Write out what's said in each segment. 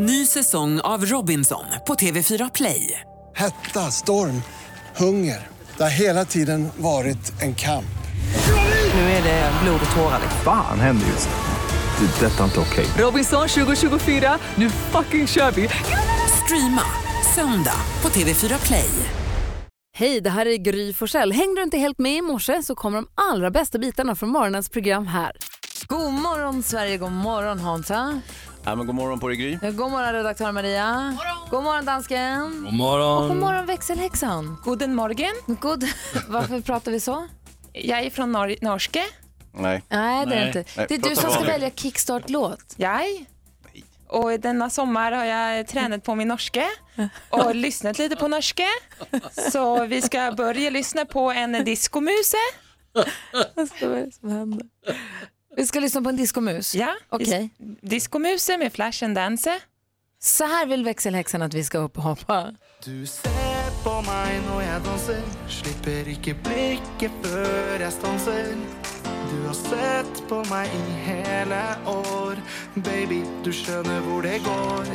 Ny säsong av Robinson på TV4 Play. Hetta, storm, hunger. Det har hela tiden varit en kamp. Nu är det blod och tårar. Fan händer just nu. Det. är Detta är inte okej. Robinson 2024, nu fucking kör vi! Streama söndag på TV4 Play. Hej, det här är Gry Forssell. Hängde du inte helt med i morse så kommer de allra bästa bitarna från morgonens program här. God morgon Sverige, god morgon Hansa. Ja, men god morgon på dig Gry. God morgon redaktör Maria. God morgon dansken. God morgon. Och god morgon växelhäxan. Guten morgen. God... Varför pratar vi så? Jag är från Nor Norske. Nej. Nej, det är det inte. Nej, Det är du som ska vanligt. välja kickstart-låt. Jag. Och denna sommar har jag tränat på min norske och lyssnat lite på norske. Så vi ska börja lyssna på en diskomuse. Vad som händer? Vi ska lyssna på en diskomus. Ja, Okej. diskomuse med Flash and Dance. Så här vill växelhäxan att vi ska upp och hoppa. Du ser på meg når jeg danser Slipper ikke blikket før jeg stanser Du har sett på meg i hele år Baby, du skjønner hvor det går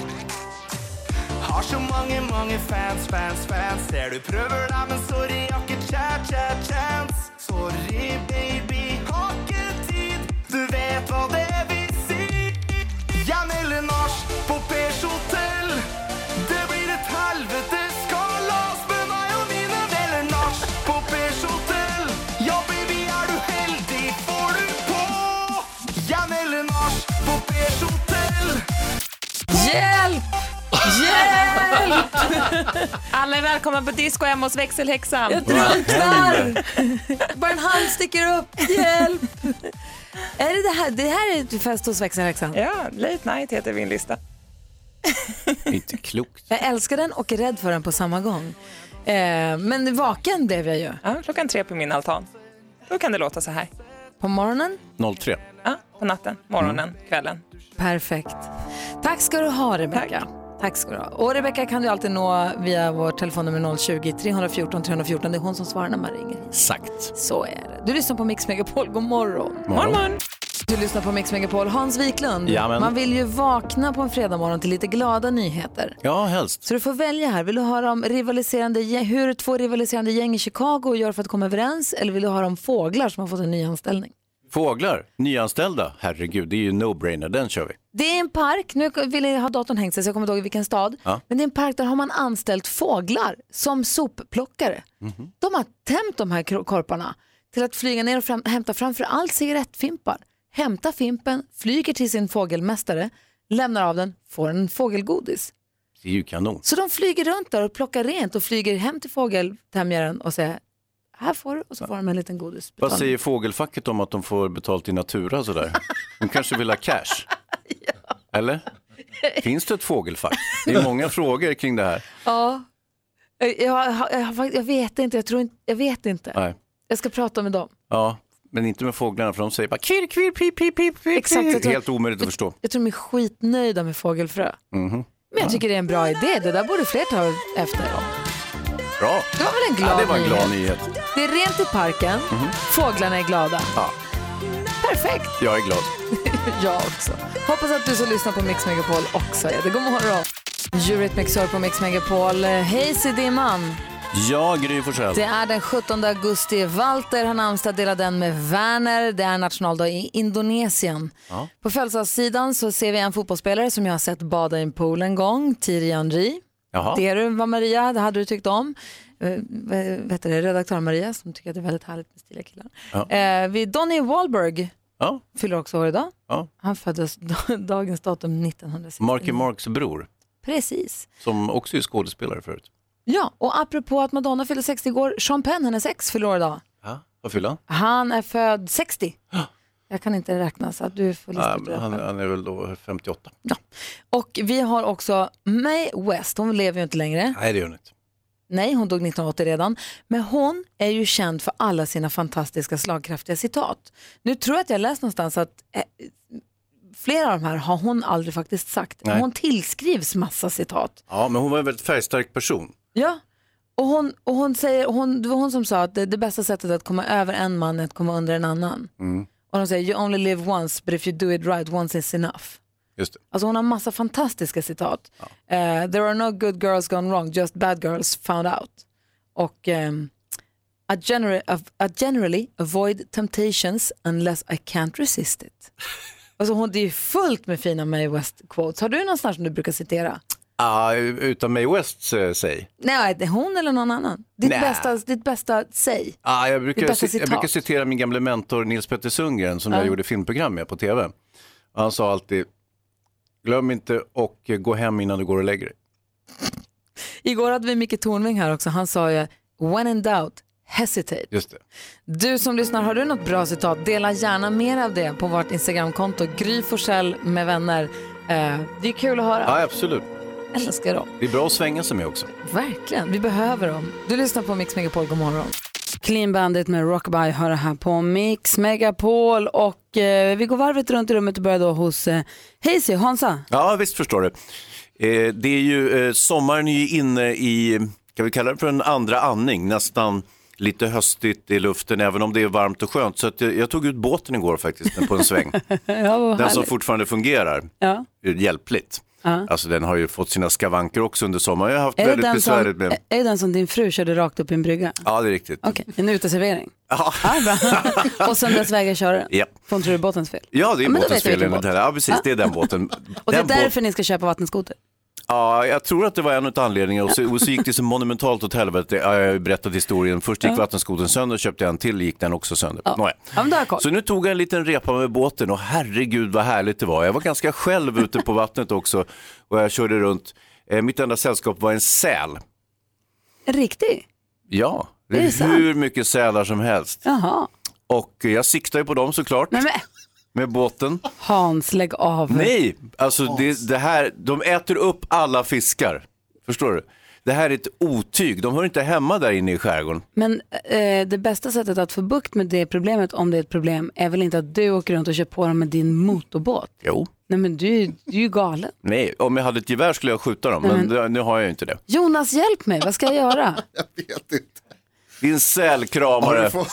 Har så mange, mange fans, fans, fans Ser du prøver deg, men sorry, jeg har ikke chat, chance Sorry, baby, Du vet hva det vil si Jeg melder nach på Pers hotell det blir et helvetes kalas med og mine venner nach på Pers hotell. Ja, baby, er du heldig, får du på. Melder nach på Pers hotell. Hjälp! Hjälp! Alla är välkomna på disco hemma hos växelhäxan. Jag drunknar! Bara en hand sticker upp. Hjälp! Är det det här? Det här är fest hos växelhäxan. Ja, Late Night heter min lista. Inte klokt. Jag älskar den och är rädd för den på samma gång. Eh, men vaken blev jag ju. Ja, klockan tre på min altan. Då kan det låta så här. På morgonen, 03. Ja, på natten, morgonen, kvällen. perfekt. Tack ska du ha Rebecka. Tack ska du ha. Och Rebecka kan du alltid nå via vårt telefonnummer 020-314 314. Det är hon som svarar när man ringer. Exakt. Så är det. Du lyssnar på Mix Megapol. God morgon. Morgon. Morgon. Du lyssnar på Mix Megapol. Hans Wiklund, Jamen. man vill ju vakna på en fredag morgon till lite glada nyheter. Ja, helst. Så du får välja här. Vill du höra om rivaliserande, hur två rivaliserande gäng i Chicago gör för att komma överens eller vill du höra om fåglar som har fått en ny anställning? Fåglar, nyanställda. Herregud, det är ju no-brainer. Den kör vi. Det är en park, nu vill jag ha datorn hängt sig så jag kommer inte ihåg i vilken stad. Ja. Men det är en park där har man anställt fåglar som sopplockare. Mhm. De har tämt de här korparna till att flyga ner och fram, hämta framför allt cigarettfimpar. Hämta fimpen, flyger till sin fågelmästare, lämnar av den, får en fågelgodis. Det är ju kanon. Så de flyger runt där och plockar rent och flyger hem till fågeltämjaren och säger här får du och så får de en liten godis. Vad säger fågelfacket om att de får betalt i natura sådär? De kanske vill ha cash? Eller? Finns det ett fågelfack? Det är många frågor kring det här. Ja, jag, jag, jag, jag vet inte, jag tror inte, jag vet inte. Nej. Jag ska prata med dem. Ja, men inte med fåglarna för de säger bara kvir, kvir, pip, pip, pip, pip. Exakt, jag tror- Helt omöjligt att förstå. Jag tror de är skitnöjda med fågelfrö. Mhm. Men jag tycker det är en bra idé, det där borde fler ta efter. Bra. Det var väl en glad Ja, det var en nyhet? glad nyhet. Det är rent i parken, fåglarna är glada. Ja. Perfekt, Jag är glad. jag också. Hoppas att du som lyssnar på Mix Megapol också är det. God morgon. Eurythmics på Mix Megapol. Hej Dimman. Ja, Gry Forssell. Det är den 17 augusti. Walter har namnsdag, delar den med Werner. Det är nationaldag i Indonesien. Ja. På födelsedagssidan så ser vi en fotbollsspelare som jag har sett bada i en pool en gång, Thierry Henry. Jaha. Det du var Maria, det hade du tyckt om. Uh, vet du, redaktör Maria som tycker att det är väldigt härligt med stiliga killar. Ja. Eh, vi, Donny Wahlberg Ja. fyller också år idag. Ja. Han föddes dagens datum 1969. Marky Marks bror, Precis. som också är skådespelare förut. Ja, och apropå att Madonna fyllde 60 igår, Sean Penn, hennes ex, fyller idag. Ja. Vad fyller han? Han är född 60. Jag kan inte räkna så att du får lista ut han, han är väl då 58. Ja. Och vi har också Mae West, hon lever ju inte längre. Nej, det gör han inte. Nej, hon dog 1980 redan. Men hon är ju känd för alla sina fantastiska slagkraftiga citat. Nu tror jag att jag läst någonstans att eh, flera av de här har hon aldrig faktiskt sagt. Nej. Hon tillskrivs massa citat. Ja, men hon var en väldigt färgstark person. Ja, och hon, och hon säger, hon, det var hon som sa att det, det bästa sättet att komma över en man är att komma under en annan. Mm. Och de säger you only live once but if you do it right once is enough. Just det. Alltså hon har massa fantastiska citat. Eh, There are no good girls gone wrong, just bad girls found out. Och ehm, I, genera- I generally avoid temptations unless I can't resist it. Alltså hon, det är fullt med fina Mae West-quotes. Har du någonstans som du brukar citera? Ah, utan Mae West eh, säg. Nej, det är hon eller någon annan. Ditt, bästa, ditt bästa säg. Ah, jag, brukar, bästa jag brukar citera min gamla mentor Nils Petter Sundgren som jag gjorde filmprogram med på tv. Han sa alltid, glöm inte och eh, gå hem innan du går och lägger dig. Igår hade vi Micke Tornving här också. Han sa ju, when in doubt, hesitate. Just det. Du som lyssnar, har du något bra citat? Dela gärna mer av det på vårt Instagramkonto. Gry Forssell med vänner. Eh, det är kul att höra. Ja, absolut. Älskar dem. Det är bra att svänga sig med också. Verkligen, vi behöver dem. Du lyssnar på Mix Megapol, god morgon. Clean Bandit med Rockabye hör det här på Mix Megapol och eh, vi går varvet runt i rummet och börjar då hos eh, Hazy, Hansa. Ja, visst förstår du. Eh, det är ju, eh, sommaren är ju inne i, kan vi kalla det för en andra andning, nästan lite höstigt i luften, även om det är varmt och skönt. Så jag, jag tog ut båten igår faktiskt på en sväng. Ja, Den som fortfarande fungerar, ja. eh, hjälpligt. Ja. Alltså den har ju fått sina skavanker också under sommaren. Jag har haft Är, väldigt den som, besvärligt med... är det den som din fru körde rakt upp i en brygga? Ja, det är riktigt. Okej, en uteservering. Ja. Ja, och sen dess vägrar köra den. Japp. För hon tror det är båtens fel. Ja, det är Ja, båtens fel. enligt henne. Ja, precis, det är den båten. Och det är Den båt- därför ni ska köpa vattenskoter. Ja, jag tror att det var en av anledningarna. Och så, och så gick det så monumentalt åt helvete. Ja, Jag har ju berättat historien. Först gick vattenskoten sönder, köpte en till, gick den också sönder. Nåja. Ja, jag koll. Så nu tog jag en liten repa med båten och herregud vad härligt det var. Jag var ganska själv ute på vattnet också och jag körde runt. Eh, mitt enda sällskap var en säl. En riktig? Ja, det Är hur mycket sälar som helst. Jaha. Och jag siktar ju på dem såklart Men, men med båten. Hans, lägg av. Nej, alltså det, det här, de äter upp alla fiskar. Förstår du? Det här är ett otyg, de hör inte hemma där inne i skärgården. Men eh, det bästa sättet att få bukt med det problemet, om det är ett problem, är väl inte att du åker runt och kör på dem med din motorbåt? Jo. Nej men du, du är ju galen. Nej, om jag hade ett gevär skulle jag skjuta dem, men det, nu har jag ju inte det. Jonas, hjälp mig, vad ska jag göra? Jag vet inte. Din Har sälkramare. du, få,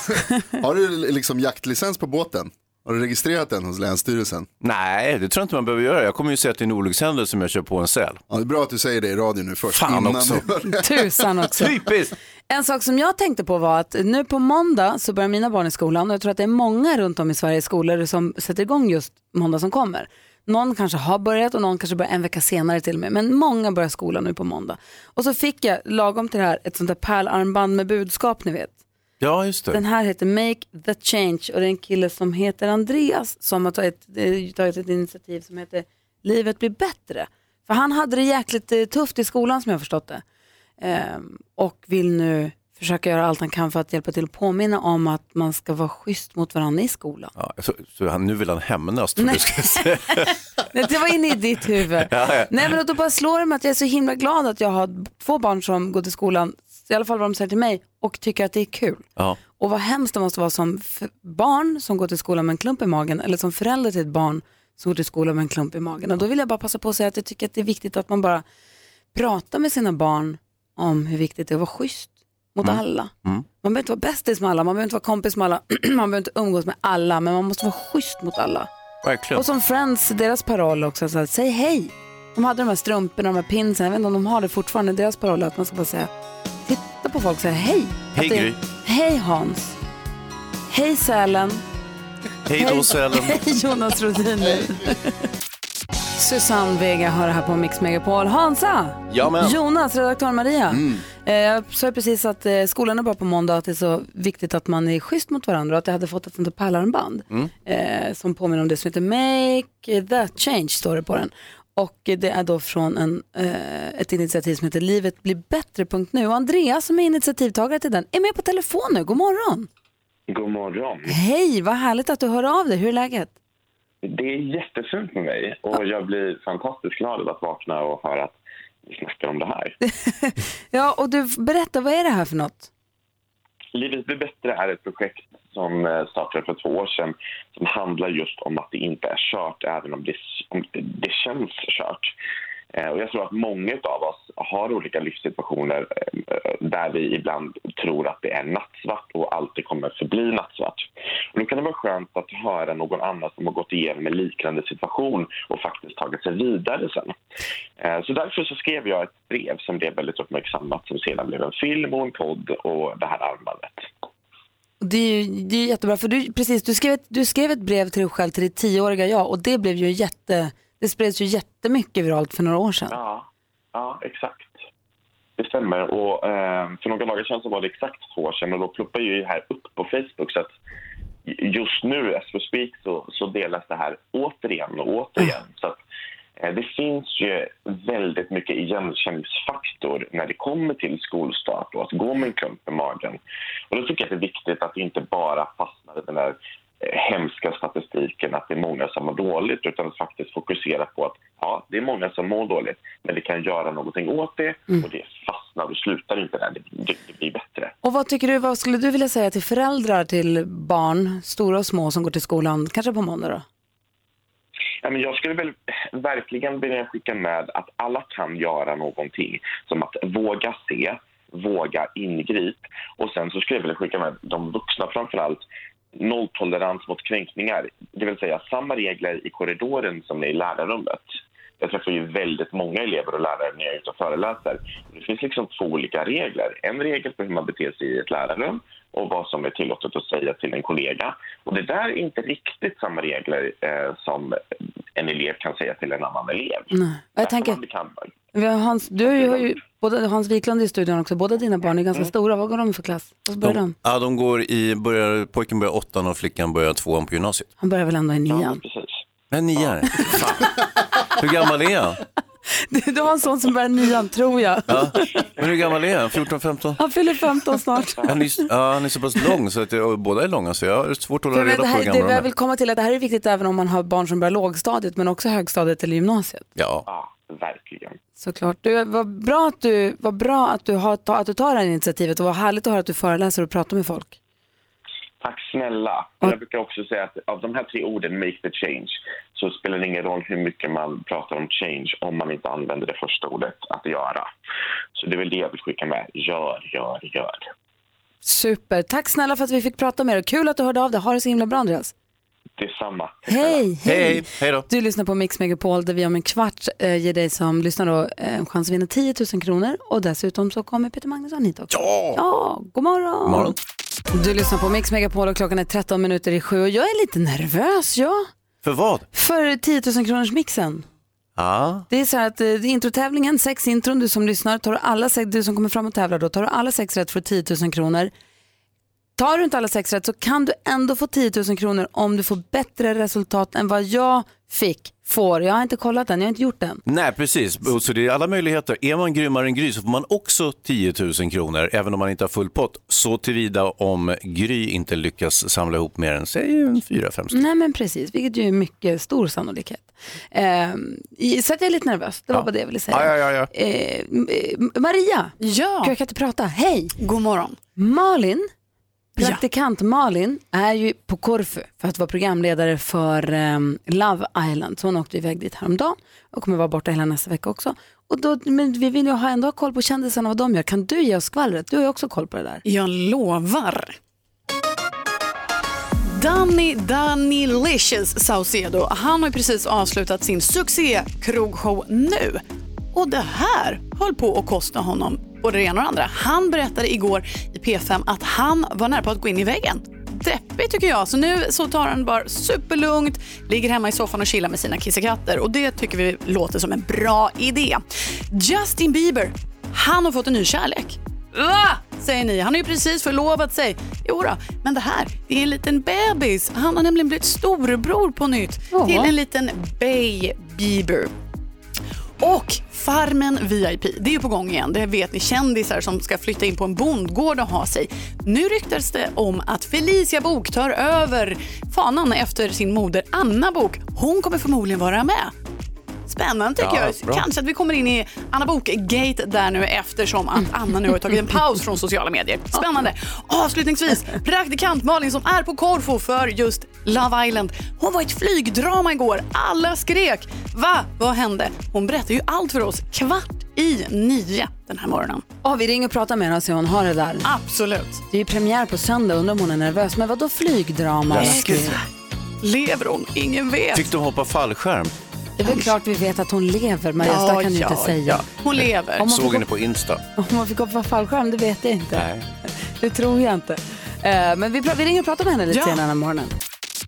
har du liksom jaktlicens på båten? Har du registrerat den hos Länsstyrelsen? Nej, det tror jag inte man behöver göra. Jag kommer ju säga att det är en olyckshändelse om jag kör på en säl. Ja, det är bra att du säger det i radio nu först. Fan också. Tusan också. Typiskt! En sak som jag tänkte på var att nu på måndag så börjar mina barn i skolan och jag tror att det är många runt om i Sveriges skolor som sätter igång just måndag som kommer. Någon kanske har börjat och någon kanske börjar en vecka senare till och med. Men många börjar skolan nu på måndag. Och så fick jag lagom till det här ett sånt där pärlarmband med budskap ni vet. Ja, just det. Den här heter Make the Change och det är en kille som heter Andreas som har tagit, eh, tagit ett initiativ som heter Livet blir bättre. För han hade det jäkligt eh, tufft i skolan som jag har förstått det. Ehm, och vill nu försöka göra allt han kan för att hjälpa till att påminna om att man ska vara schysst mot varandra i skolan. Ja, så, så han, nu vill han hämnas, tror jag du ska säga. Nej, det var inne i ditt huvud. Ja, ja. Nej men då bara slår det mig att jag är så himla glad att jag har två barn som går till skolan, i alla fall vad de säger till mig, och tycker att det är kul. Ja. Och vad hemskt det måste vara som barn som går till skolan med en klump i magen eller som förälder till ett barn som går till skolan med en klump i magen. Och då vill jag bara passa på att säga att jag tycker att det är viktigt att man bara pratar med sina barn om hur viktigt det är att vara schysst mot alla. Man behöver inte vara bästis med alla, man behöver inte vara kompis med alla, man behöver inte umgås med alla, men man måste vara schysst mot alla. Verkligen. Och som Friends, deras paroll också, så här, säg hej. De hade de här strumporna, de här pinsen, jag vet inte om de har det fortfarande, deras paroll är att man ska bara säga, titta på folk och säga hej. Hej, det- Gry. Hej Hans. Hej Sälen. Hej då, sälen. Hej Jonas Rhodiner. Susanne Vega har det här på Mix Megapol. Hansa! Ja, men. Jonas, redaktör Maria. Eh, Jag sa precis att eh, skolan är bara på måndag att det är så viktigt att man är schysst mot varandra och att jag hade fått ett sånt där pärlarmband eh, som påminner om det som heter Make that change står det på den. Och det är då från en, eh, ett initiativ som heter Livet blir bättre.nu. Och Andreas som är initiativtagare till den är med på telefon nu. God morgon! God morgon. Hej, vad härligt att du hör av dig. Hur är läget? Det är jättefint med mig och jag blir fantastiskt glad att vakna och höra att vi snackar om det här. Ja, och du, berätta, vad är det här för något? Livet blir bättre är ett projekt som eh, startade för två år sedan som handlar just om att det inte är kört även om det, om det känns kört. Eh, och jag tror att många av oss har olika livssituationer eh, där vi ibland tror att det är nattsvart och alltid kommer förbli nattsvart. Och då kan det vara skönt att höra någon annan som har gått igenom en liknande situation och faktiskt tagit sig vidare sen. Eh, så därför så skrev jag ett brev som blev väldigt uppmärksammat som sedan blev en film och en podd och det här armbandet. Det är ju det är jättebra, för du, precis, du, skrev ett, du skrev ett brev till dig själv, till ditt tioåriga jag och det blev ju jätte, det spreds ju jättemycket viralt för några år sedan. Ja, ja exakt. Det stämmer. Och, eh, för några dagar sedan så var det exakt två år sedan och då ploppade ju det här upp på Facebook. Så att just nu, as we speak, så, så delas det här återigen och återigen. Så att, eh, det finns ju väldigt mycket igenkänningsfaktor när det kommer till skolstart och att gå med en klump i magen. Och då tycker jag att det är viktigt att inte bara fastnar i den där hemska statistiken att det är många som mår dåligt utan att faktiskt fokusera på att ja, det är många som mår dåligt men vi kan göra någonting åt det och det fastnar och slutar inte där, det, det, blir bättre. Och vad tycker du, vad skulle du vilja säga till föräldrar till barn, stora och små som går till skolan, kanske på måndag då? Ja, men jag skulle väl verkligen vilja skicka med att alla kan göra någonting. Som att våga se, våga ingrip. Och sen så skulle jag vilja skicka med de vuxna framför allt nolltolerans mot kränkningar. Det vill säga samma regler i korridoren som i lärarrummet. Jag träffar ju väldigt många elever och lärare när jag är ute och föreläser. Det finns liksom två olika regler. En regel för hur man beter sig i ett lärarrum och vad som är tillåtet att säga till en kollega. Och det där är inte riktigt samma regler eh, som en elev kan säga till en annan elev. Nej. Jag tänker, Hans, du har ju, har ju både Hans Wiklund i studion också, båda dina barn är ganska stora. Vad går de för klass? Vad börjar de? De, ja, de går i, börjar, pojken börjar åttan och flickan börjar tvåan på gymnasiet. Han börjar väl ändå i nian? precis. Men nian? Fan. Hur gammal är han? Du, du har en son som börjar nian, tror jag. Ja. Men hur gammal är han? 14, 15? Han fyller 15 snart. Han är, ja, han är så pass lång så att det, och båda är långa så jag har svårt att hålla reda på hur här, det, gamla jag de vill är. komma till att det här är viktigt även om man har barn som börjar lågstadiet men också högstadiet eller gymnasiet. Ja. Ja, verkligen. Såklart. Du, vad, bra att du, vad bra att du, har, att du tar det här initiativet och vad härligt att höra att du föreläser och pratar med folk. Tack snälla. Jag brukar också säga att av de här tre orden, make the change, så spelar det ingen roll hur mycket man pratar om change om man inte använder det första ordet, att göra. Så det är väl det jag vill skicka med. Gör, gör, gör. Super. Tack snälla för att vi fick prata med dig. Kul att du hörde av dig. Ha det så himla bra Andreas. Detsamma. Hej, Hej, hej då. Du lyssnar på Mix Megapol där vi om en kvart eh, ger dig som lyssnar då, eh, en chans att vinna 10 000 kronor och dessutom så kommer Peter Magnusson hit också. Ja! Ja, god morgon. God morgon. Du lyssnar på Mix Megapol och klockan är 13 minuter i sju och jag är lite nervös, ja. För vad? För 10 000 kronors mixen. Ja. Det är så här att eh, introtävlingen, sex intron, du som lyssnar, tar du alla sex, du som kommer fram och tävlar då, tar du alla sex rätt du 10 000 kronor. Tar du inte alla sex rätt så kan du ändå få 10 000 kronor om du får bättre resultat än vad jag fick, får. Jag har inte kollat den, jag har inte gjort den. Nej, precis. Och Så det är alla möjligheter. Är man grymmare än Gry så får man också 10 000 kronor, även om man inte har full pott. Så tillvida om Gry inte lyckas samla ihop mer än, säg, en fyra, fem stycken. Nej men precis, vilket ju är mycket stor sannolikhet. Eh, så att jag är lite nervös, det var bara det jag ville säga. Ja, ja, ja, ja. Eh, eh, Maria, Ja, jag kan inte prata, hej! god morgon. Malin, praktikant Malin, är ju på Korfu för att vara programledare för um, Love Island. Så hon åkte iväg dit häromdagen och kommer vara borta hela nästa vecka också. Och då, men vi vill ju ha, ändå ha koll på kändisarna och vad de gör. Kan du ge oss skvallret? Du har ju också koll på det där. Jag lovar. Danny Danny Licious Saucedo, han har ju precis avslutat sin succé krogshow nu. Och det här höll på att kosta honom både det ena och det andra. Han berättade igår i P5 att han var nära på att gå in i väggen. Deppigt tycker jag. Så nu så tar han bara superlugnt, ligger hemma i soffan och chillar med sina kissekatter. Och det tycker vi låter som en bra idé. Justin Bieber, han har fått en ny kärlek. Va? Säger ni. Han har ju precis förlovat sig. Jo då, men det här, det är en liten bebis. Han har nämligen blivit storebror på nytt Jaha. till en liten Bay Bieber. Och Farmen VIP, det är ju på gång igen. Det vet ni kändisar som ska flytta in på en bondgård och ha sig. Nu ryktas det om att Felicia Bok tar över fanan efter sin moder Anna Bok. Hon kommer förmodligen vara med spännande tycker Ja, jag. bra. Kanske att vi kommer in i Anna Bok-gate där nu eftersom att Anna nu har tagit en paus från sociala medier. Spännande. Avslutningsvis, praktikant Malin som är på Korfu för just Love Island. Hon var ett flygdrama igår. Alla skrek. Va? Vad hände? Hon berättar ju allt för oss kvart i nio den här morgonen. Oh, vi ringer och pratar med henne och ser hon har det där. Absolut. Det är ju premiär på söndag, undrar om hon är nervös. Men vad då flygdrama? Lever hon? Ingen vet. Fick du hoppa fallskärm? Det är väl klart vi vet att hon lever, Maria. Ja, kan ja, inte säga. ja. Hon lever. Såg henne på Insta. Om man fick hoppa fallskärm, det vet jag inte. Nej. Det tror jag inte. Eh, men vi, vi ringer och pratar med henne lite Ja. senare den här morgonen.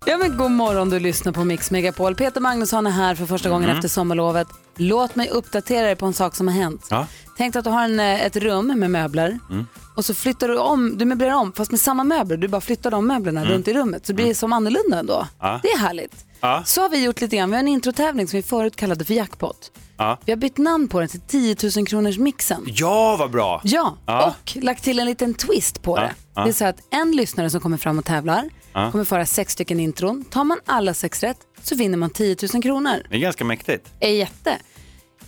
Ja, men god morgon, du lyssnar på Mix Megapol. Peter Magnusson är här för första gången Mm. efter sommarlovet. Låt mig uppdatera dig på en sak som har hänt. Ja. Tänk att du har en, eh, ett rum med möbler Mm. och så flyttar du om, du möblerar om fast med samma möbler. Du bara flyttar de möblerna runt i rummet så blir det som annorlunda ändå. Mm. Ja. Det är härligt. Ja. Så har vi gjort lite grann. Vi har en introtävling som vi förut kallade för jackpot. Ja. Vi har bytt namn på den till 10 000 kronors mixen. ja, vad bra. Ja, Ja. och lagt till en liten twist på det. ja. Det är så att en lyssnare som kommer fram och tävlar Ja. kommer föra sex stycken intron. Tar man alla sex rätt så vinner man 10 000 kronor. Det är ganska mäktigt. är jätte.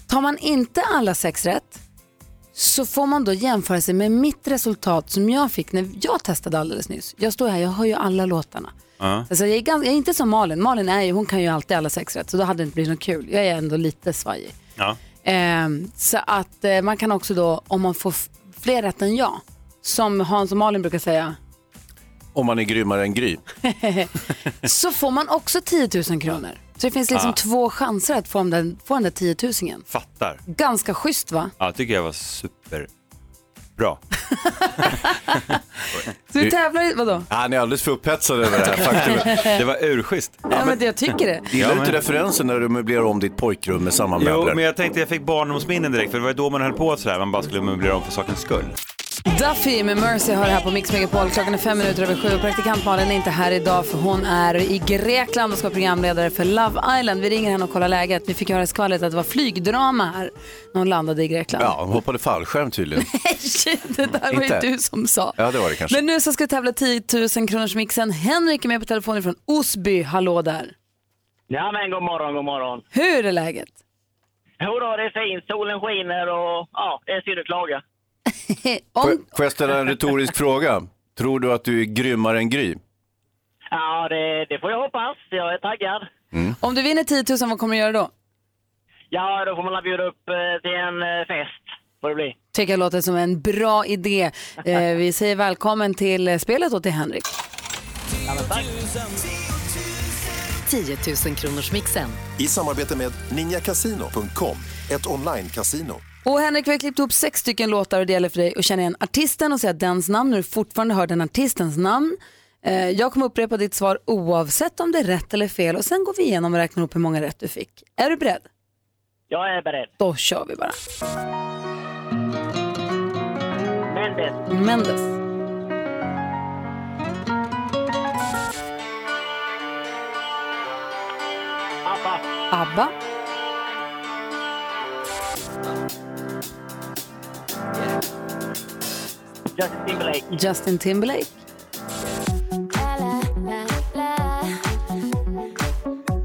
Tar man inte alla sex rätt så får man då jämföra sig med mitt resultat som jag fick när jag testade alldeles nyss. Jag står här, jag hör ju alla låtarna. Ja. Alltså jag, är ganska, jag är inte som Malin. Malin är ju, hon kan ju alltid alla sex rätt så då hade det inte blivit något kul. Jag är ändå lite svajig. Ja. Ehm, så att eh, man kan också då, om man får fler rätt än jag, som Hans och Malin brukar säga, Om man är grymmare än Gry. så får man också 10 000 kronor. Så det finns liksom Ah. två chanser att få den där, få den där 10 000 igen. Fattar. Ganska schysst va? Ja, tycker jag var superbra. Så vi tävlar i, vadå? Han är alldeles för upphetsad över det här faktumet. Det var urschysst. Ja, men jag tycker det. Gillar du inte referensen när du möblerar om ditt pojkrum med samma Jo, möbler? men jag tänkte jag fick barndomsminnen direkt, för det var ju då man höll på sådär, man bara skulle möblera om för sakens skull. Duffy med Mercy har det här på Mix Megapol. Klockan är fem minuter över sju praktikant Malin är inte här idag för hon är i Grekland och ska vara programledare för Love Island. Vi ringer henne och kollar läget. Vi fick höra i skvallret att det var flygdrama här när hon landade i Grekland. Ja, hon hoppade fallskärm tydligen. Nej, det där var ju Inte? du som sa. Ja, det var det kanske. Men nu så ska vi tävla 10 000 kronors mixen. Henrik är med på telefonen från Osby. Hallå där. Ja, men god morgon, god morgon. Hur är läget? Jo då, det är fint. Solen skiner och ja, det är synd att klaga. Får, får jag ställa en retorisk fråga? Tror du att du är grymmare än Gry? Ja, det, det får jag hoppas. Jag är taggad. Om du vinner 10 000, vad kommer du göra då? Ja, då får man bjuda upp eh, till en eh, fest. Får det bli. Tycker jag låter som en bra idé. Eh, vi säger välkommen till spelet och till Henrik. 10 000 kronors mixen. I samarbete med ninjakasino.com, ett online-casino. Och Henrik, vi har klippt ihop sex stycken låtar och det gäller för dig att känna igen artisten och säga dens namn när du fortfarande hör den artistens namn. Eh, jag kommer upprepa ditt svar oavsett om det är rätt eller fel och sen går vi igenom och räknar upp hur många rätt du fick. Är du beredd? Jag är beredd. Då kör vi bara. Mendes. Mendes. Abba. ABBA. Justin Timberlake. Justin Timberlake.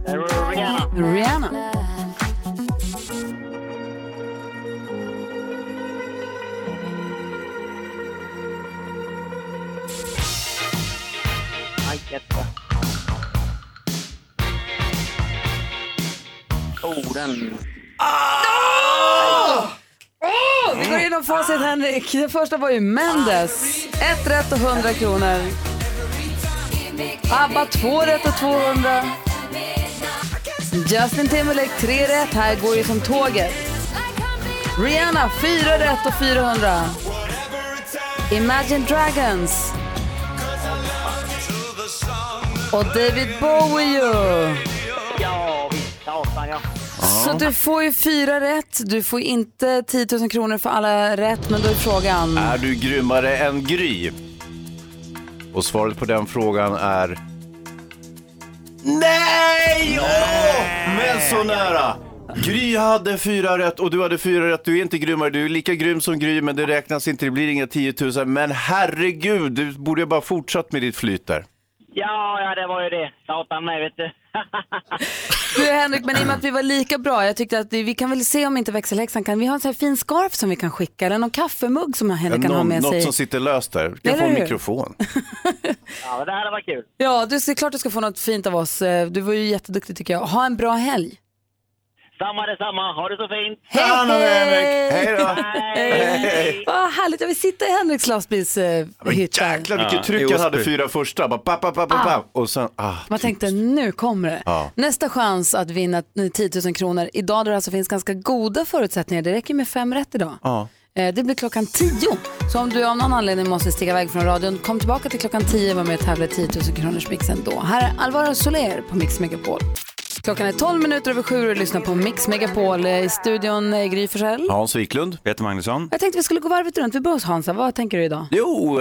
Rihanna. Rihanna. Oh, den... Vi går igenom facit Henrik. Det första var ju Mendes. Ett rätt och 100 kronor. ABBA två rätt och 200. Justin Timberlake tre rätt. Här går ju som tåget. Rihanna fyra rätt och 400. Imagine Dragons. Och David Bowie ju. Så du får ju fyra rätt. Du får inte 10 000 kronor för alla rätt, men då är frågan... Är du grymmare än Gry? Och svaret på den frågan är... Nej! Åh! Men så nära! Gry hade fyra rätt och du hade fyra rätt. Du är inte grymmare, du är lika grym som Gry men det räknas inte, det blir inga 10 000. Men herregud, du borde bara fortsatt med ditt flyt där. Ja, ja, det var ju det. Satan mig, vet du. Du Henrik, men i och med att vi var lika bra, jag tyckte att vi, kan väl se om inte växelhäxan kan, vi har en sån här fin scarf som vi kan skicka eller någon kaffemugg som Henrik kan ha Någon, med något sig. som sitter löst där. Kan Eller få en hur? mikrofon. Ja, det här var kul. Ja, du är klart du ska få något fint av oss. Eh, Du var ju jätteduktig tycker jag. Ha en bra helg. Samma detsamma. Ha det så fint. Hej! Hej då! Hej! Vad härligt, jag vill sitta i Henriks lastbilshytta. Jäklar vilket tryck jag hade fyra första. Bara pa. Och sen, ah. Man tänkte nu kommer det. Ja. Nästa chans att vinna 10 000 kronor. Idag då det alltså finns ganska goda förutsättningar. Det räcker med fem rätt idag. Ja. Eh, Det blir klockan 10. Så om du av någon anledning måste stiga iväg från radion, kom tillbaka till klockan 10 och var med och tävla i 10 000 kronors mixen då. Här är Alvaro Soler på Mix Megapol. Klockan är 12 minuter över sju och du lyssnar på Mix Megapol. I studion eh, Gry Forssell. Hans Wiklund. Peter Magnusson. Jag tänkte vi skulle gå varvet runt. Vi börjar hos Hansa. Vad tänker du idag? Jo,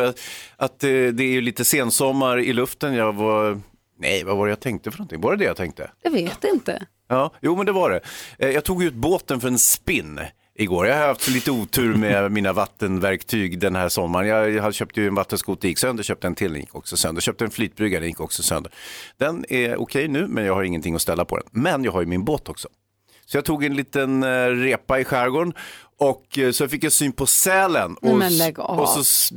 att eh, det är ju lite sensommar i luften. Jag var, nej vad var det jag tänkte för någonting? Var det det jag tänkte? Jag vet inte. Ja, jo men det var det. Eh, Jag tog ut båten för en spinn igår. Jag har haft lite otur med mina vattenverktyg den här sommaren. Jag, jag köpte ju en vattenskoter, gick sönder, köpte en till, den gick också sönder. Köpte en flytbrygga, den gick också sönder. Den är okej nu, men jag har ingenting att ställa på den. Men jag har ju min båt också. Så jag tog en liten eh, repa i skärgården och eh, så fick jag syn på sälen. Och, och så s-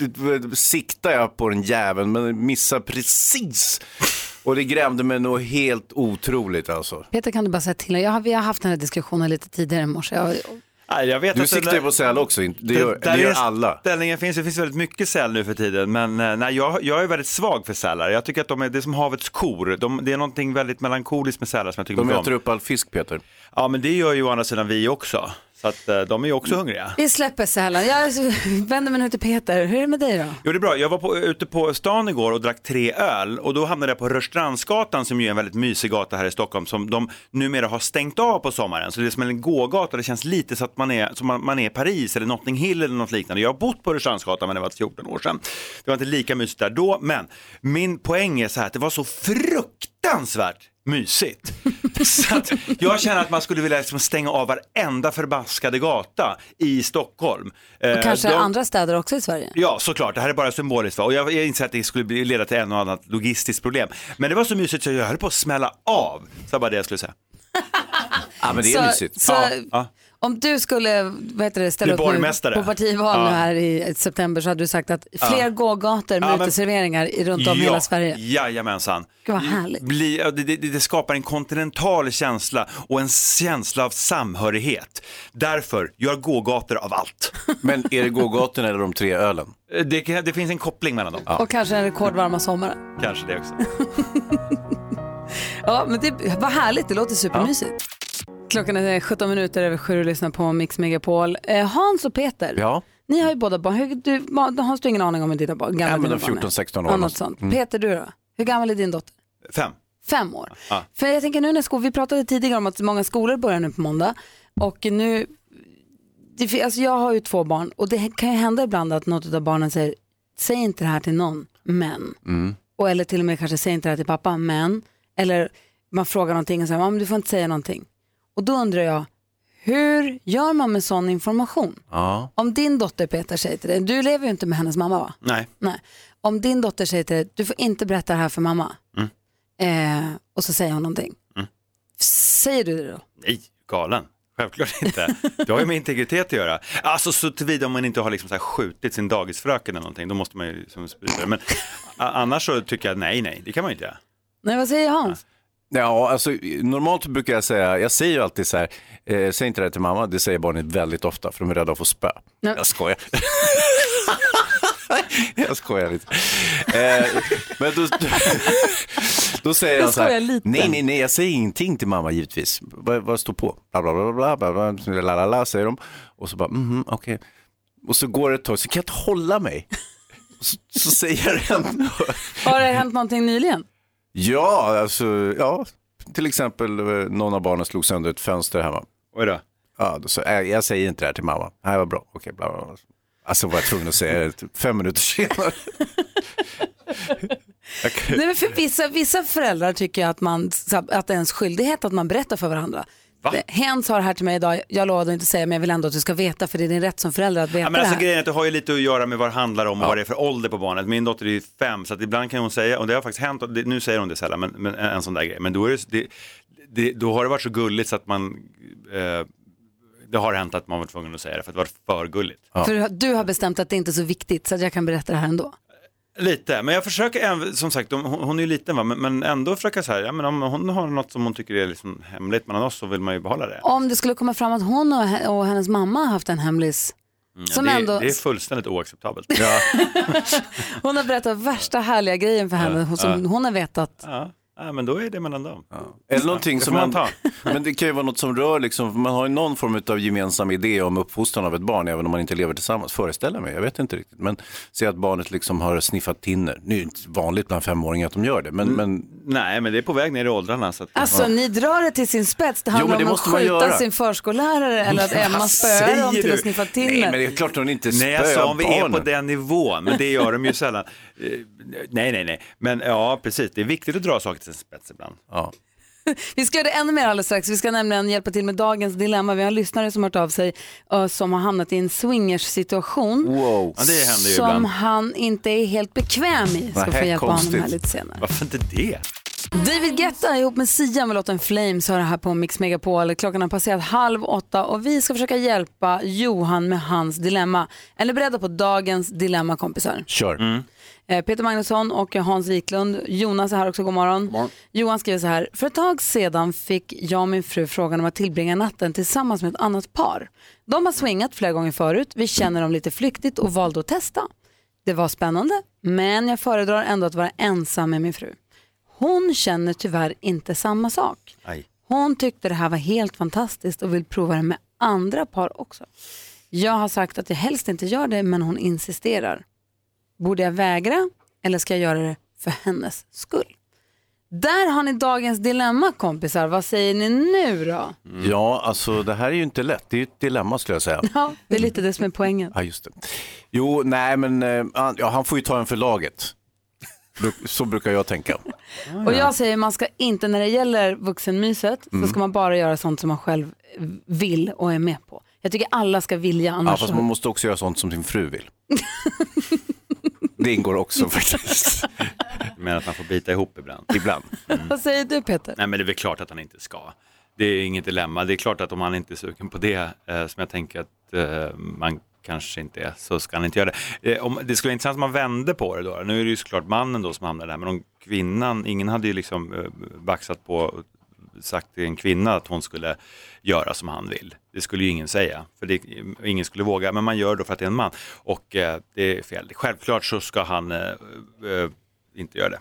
siktade jag på den jäveln men missade precis. Och det grämde mig nog helt otroligt alltså. Peter kan du bara säga till. Jag har, vi har haft den här diskussionen lite tidigare i morse. Jag, Nej, jag vet Du det siktar ju på säl också, inte- det gör, det gör alla. Ställningen finns, det finns väldigt mycket säl nu för tiden, men eh, nej, jag, jag är väldigt svag för sälar. Jag tycker att de är, det är som havets kor. De, det är någonting väldigt melankoliskt med sälar som jag tycker De mycket äter om. upp all fisk Peter. Ja, men det gör ju å andra sidan vi också. Så att eh, de är ju också hungriga. vi släpper sälen. Jag vänder mig nu till Peter. Hur är det med dig då? Jo, det är bra. Jag var på, ute på stan igår och drack tre öl och då hamnade jag på Rörstrandsgatan som ju är en väldigt mysig gata här i Stockholm som de numera har stängt av på sommaren. Så det är som en gågata, det känns lite så att man är, som man, man är i Paris eller Notting Hill eller något liknande. Jag har bott på Rörstrandsgatan men det var 14 år sedan. Det var inte lika mysigt där då, men min poäng är så här att det var så fruktansvärt mysigt. Så att jag känner att man skulle vilja liksom stänga av varenda förbaskade gata i Stockholm. Eh, Och kanske de- andra städer också i Sverige? Ja, såklart. Det här är bara symboliskt. Va? Och jag, jag inser att det skulle bli- leda till en och annat logistiskt problem. Men det var så mysigt så jag höll på att smälla av. Så det var bara det jag skulle säga. Ja, men det är Så- mysigt. så- Ja, ja. Om du skulle vad heter det, ställa upp nu på partival Ja. nu här i september så hade du sagt att fler Ja. gågator med Ja, men- uteserveringar i- runt om i ja, hela Sverige. Jajamensan. Gud vad härligt. Bli, ja, det, det, det skapar en kontinental känsla och en känsla av samhörighet. Därför, gör gågator av allt. Men är det gågatorna eller de tre ölen? Eh, Det, det finns en koppling mellan dem. Och kanske en rekordvarma sommaren. Kanske det också. Ja, men det var härligt. Det låter supermysigt. Klockan är 17 minuter över sju och lyssnar på Mix Megapol. Eh, Hans och Peter, Ja, ni har ju båda barn. Hur, du, Hans, du har ingen aning om hur dina barn, gamla ja men dina de barn är? 14-16 år. Ja, något sånt. Mm. Peter, du då? Hur gammal är din dotter? Fem. Fem år. Ja. För jag tänker nu när skol, vi pratade tidigare om att många skolor börjar nu på måndag och nu, det, alltså jag har ju två barn och det kan ju hända ibland att något av barnen säger, säg inte det här till någon, men, Mm. och eller till och med kanske säg inte det här till pappa, men, eller man frågar någonting och säger, men du får inte säga någonting. Och då undrar jag, hur gör man med sån information? Ja. Om din dotter Peter säger till dig, du lever ju inte med hennes mamma va? Nej. Nej. Om din dotter säger till dig, du får inte berätta det här för mamma. Mm. Eh, och så säger hon någonting. Mm. Säger du det då? Nej, galen. Självklart inte. Det har ju med integritet att göra. Alltså så tillvida om man inte har liksom så här skjutit sin dagisfröken eller någonting, då måste man ju liksom spruta det. Men annars så tycker jag nej, nej, det kan man ju inte göra. Nej, vad säger Hans? Ja, alltså normalt brukar jag säga, jag säger ju alltid så här, eh, säg inte det här till mamma, det säger barnen väldigt ofta för de är rädda att få spö. Nej. Jag skojar. jag skojar lite. Eh, men då, då säger Jag jag så här, lite. nej, nej, nej, jag säger ingenting till mamma givetvis. Vad, vad står på? Bla, bla, bla, bla, bla, bla, la, la, la, säger de. Och så bara, mhm, okej. Och så går det ett tag, så kan jag inte hålla mig. Så, så säger jag det ändå. Har det hänt någonting nyligen? Ja, alltså, ja. Till exempel eh, någon av barnen slog sönder ett fönster hemma. Oj då. Ja, då sa jag, jag säger inte det här till mamma. Nej, vad bra. Okej, bla, bla, bla. Alltså var jag tvungen att säga det typ fem minuter senare. Nej, men för vissa, vissa föräldrar tycker att, man, att det är ens skyldighet att man berättar för varandra. Hen sa det här till mig idag, jag lovade inte säga men jag vill ändå att du ska veta för det är din rätt som förälder att veta Ja, men det alltså, här. grejen är att det har ju lite att göra med vad det handlar om och vad det är för ålder på barnet. Min dotter är ju fem så att ibland kan hon säga, och det har faktiskt hänt, det, nu säger hon det sällan, men, men en, sån där grej. Men då, är det, det, det, då har det varit så gulligt så att man, eh, det har hänt att man var tvungen att säga det för att det var för gulligt. För du har bestämt att det inte är så viktigt så att jag kan berätta det här ändå. Lite, men jag försöker, även- som sagt, hon, hon är ju liten va, men, men ändå försöka så här, ja men om hon har något som hon tycker är liksom hemligt mellan oss så vill man ju behålla det. Om det skulle komma fram att hon och, he- och hennes mamma har haft en hemlis Mm, som det, ändå, det är fullständigt oacceptabelt. hon har berättat värsta härliga grejen för henne Ja, som ja. hon har vetat. Ja. Ja, men då är det mellan dem. Eller någonting Det som man man, men det kan ju vara något som rör, liksom, man har ju någon form av gemensam idé om uppfostran av ett barn, även om man inte lever tillsammans, föreställer mig, jag vet inte riktigt. Men se att barnet liksom har sniffat tinner, nu är det inte vanligt bland femåringar att de gör det, men, men Nej, men det är på väg ner i åldrarna. Så att, Alltså ni drar det till sin spets, det Jo, handlar men det om att måste man skjuta göra. sin förskollärare eller att Emma spöar dem till du? att sniffa Nej, men tinner. det är klart hon inte Nej, jag spöar sa om vi är på den nivån, men det gör de ju sällan. Eh, nej, nej, nej, men ja, precis, det är viktigt att dra saker till sin spets ibland. Ja. Vi ska göra det ännu mer alldeles strax. Vi ska nämligen hjälpa till med dagens dilemma. Vi har en lyssnare som har hört av sig och som har hamnat i en swingers-situation. Wow. Ja, det händer ju som ibland. han inte är helt bekväm i. Ska få hjälpa honom konstigt. här lite senare. Varför inte det? David Guetta ihop med Sia med låten Flames har det här på Mix Megapol. Klockan har passerat halv åtta och vi ska försöka hjälpa Johan med hans dilemma. Är ni beredda på dagens dilemma kompisar? Kör. Eh, Peter Magnusson och Hans Wiklund. Jonas är här också, god morgon. Johan skriver så här, för ett tag sedan fick jag och min fru frågan om att tillbringa natten tillsammans med ett annat par. De har swingat flera gånger förut, vi känner dem lite flyktigt och valde att testa. Det var spännande, men jag föredrar ändå att vara ensam med min fru. Hon känner tyvärr inte samma sak. Aj. Hon tyckte det här var helt fantastiskt och vill prova det med andra par också. Jag har sagt att jag helst inte gör det, men hon insisterar. Borde jag vägra eller ska jag göra det för hennes skull? Där har ni dagens dilemma kompisar. Vad säger ni nu då? Ja, alltså det här är ju inte lätt, det är ju ett dilemma skulle jag säga. Ja, det är lite det som är poängen. Ja, just det. Jo, nej men eh, han- ja, han får ju ta en för laget. Så brukar jag tänka. Och jag säger man ska inte, när det gäller vuxenmyset, Mm. så ska man bara göra sånt som man själv vill och är med på. Jag tycker alla ska vilja, Ja, annars fast så- man måste också göra sånt som din fru vill. Det ingår också faktiskt. Men att man får bita ihop ibland. Ibland. Vad säger du Peter? Nej, men det är väl klart att han inte ska. Det är inget dilemma. Det är klart att om han inte är sugen på det, eh, som jag tänker att eh, man kanske inte är, så ska han inte göra det. Eh, om, det skulle vara intressant om man vände på det då. Nu är det ju såklart mannen då som hamnar där, men om kvinnan, ingen hade ju liksom eh, baxat på sagt till en kvinna att hon skulle göra som han vill. Det skulle ju ingen säga, för det, ingen skulle våga, men man gör då för att det är en man. Och eh, det är fel. Självklart så ska han eh, eh, inte göra det.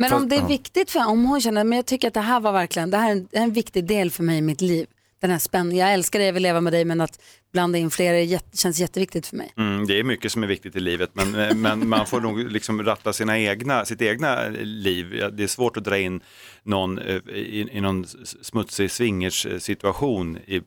Men om det är viktigt för om hon känner, men jag tycker att det här var verkligen, det här är en, det här är en viktig del för mig i mitt liv. Den här spänningen, jag älskar dig, jag vill leva med dig, men att blanda in fler är jätte, känns jätteviktigt för mig. Mm, det är mycket som är viktigt i livet men, eh, men man får nog liksom ratta sina egna, sitt egna liv. Det är svårt att dra in någon eh, i, i någon smutsig swingers-situation i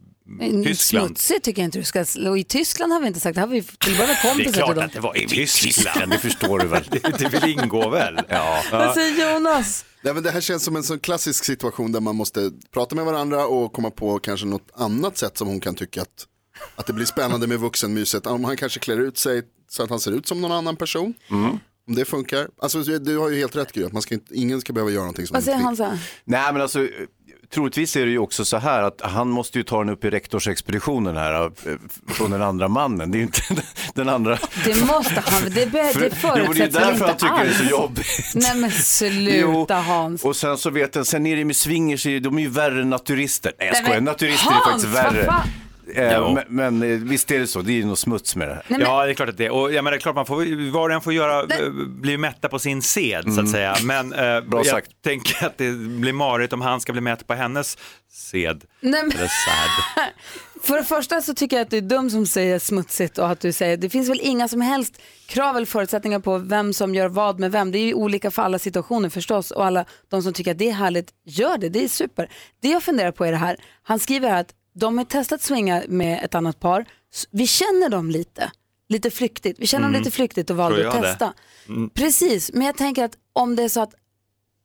Tyskland. Smutsigt tycker jag inte du ska, och i Tyskland har vi inte sagt, det har vi till Det är kompisar klart till dem. att det var i Tyskland, det förstår du väl. det, det vill ingå väl? Ja. Vad säger Jonas? Nej, men det här känns som en sån klassisk situation där man måste prata med varandra och komma på kanske något annat sätt som hon kan tycka att, att det blir spännande med vuxenmyset. Om han kanske klär ut sig så att han ser ut som någon annan person. Om det funkar. Alltså, du har ju helt rätt Gry, att man ska inte, ingen ska behöva göra någonting som Vad säger inte han så? Nej men alltså, troligtvis är det ju också så här att han måste ju ta den upp i rektorsexpeditionen här eh, från den andra mannen. Det är ju inte den andra. Det måste han, det, be, det jo, förutsätts det är väl därför han tycker alls? det är så jobbigt. Nej men sluta Hans. Och sen så vet jag, sen är det med swingers, de är ju värre än naturister. Nej jag skojar, naturister är faktiskt värre. Eh, Jo. men, men eh, visst är det så, det är ju något smuts med det här. Nej, men- Ja, det är klart att det är. Och jag menar, det är klart man får, var och en får göra, eh, bli mätta på sin sed så att säga. Men eh, Mm. Bra jag sagt. tänker att det blir marigt om han ska bli mätt på hennes sed. Nej, men- Eller sad. För det första så tycker jag att du är dum som säger smutsigt och att du säger, det finns väl inga som helst krav eller förutsättningar på vem som gör vad med vem. Det är ju olika för alla situationer förstås och alla de som tycker att det är härligt, gör det, det är super. Det jag funderar på är det här, han skriver här att de har testat swinga med ett annat par, vi känner dem lite, lite flyktigt, vi känner dem Mm. lite flyktigt och valde att testa. Mm. Precis, men jag tänker att om det är så att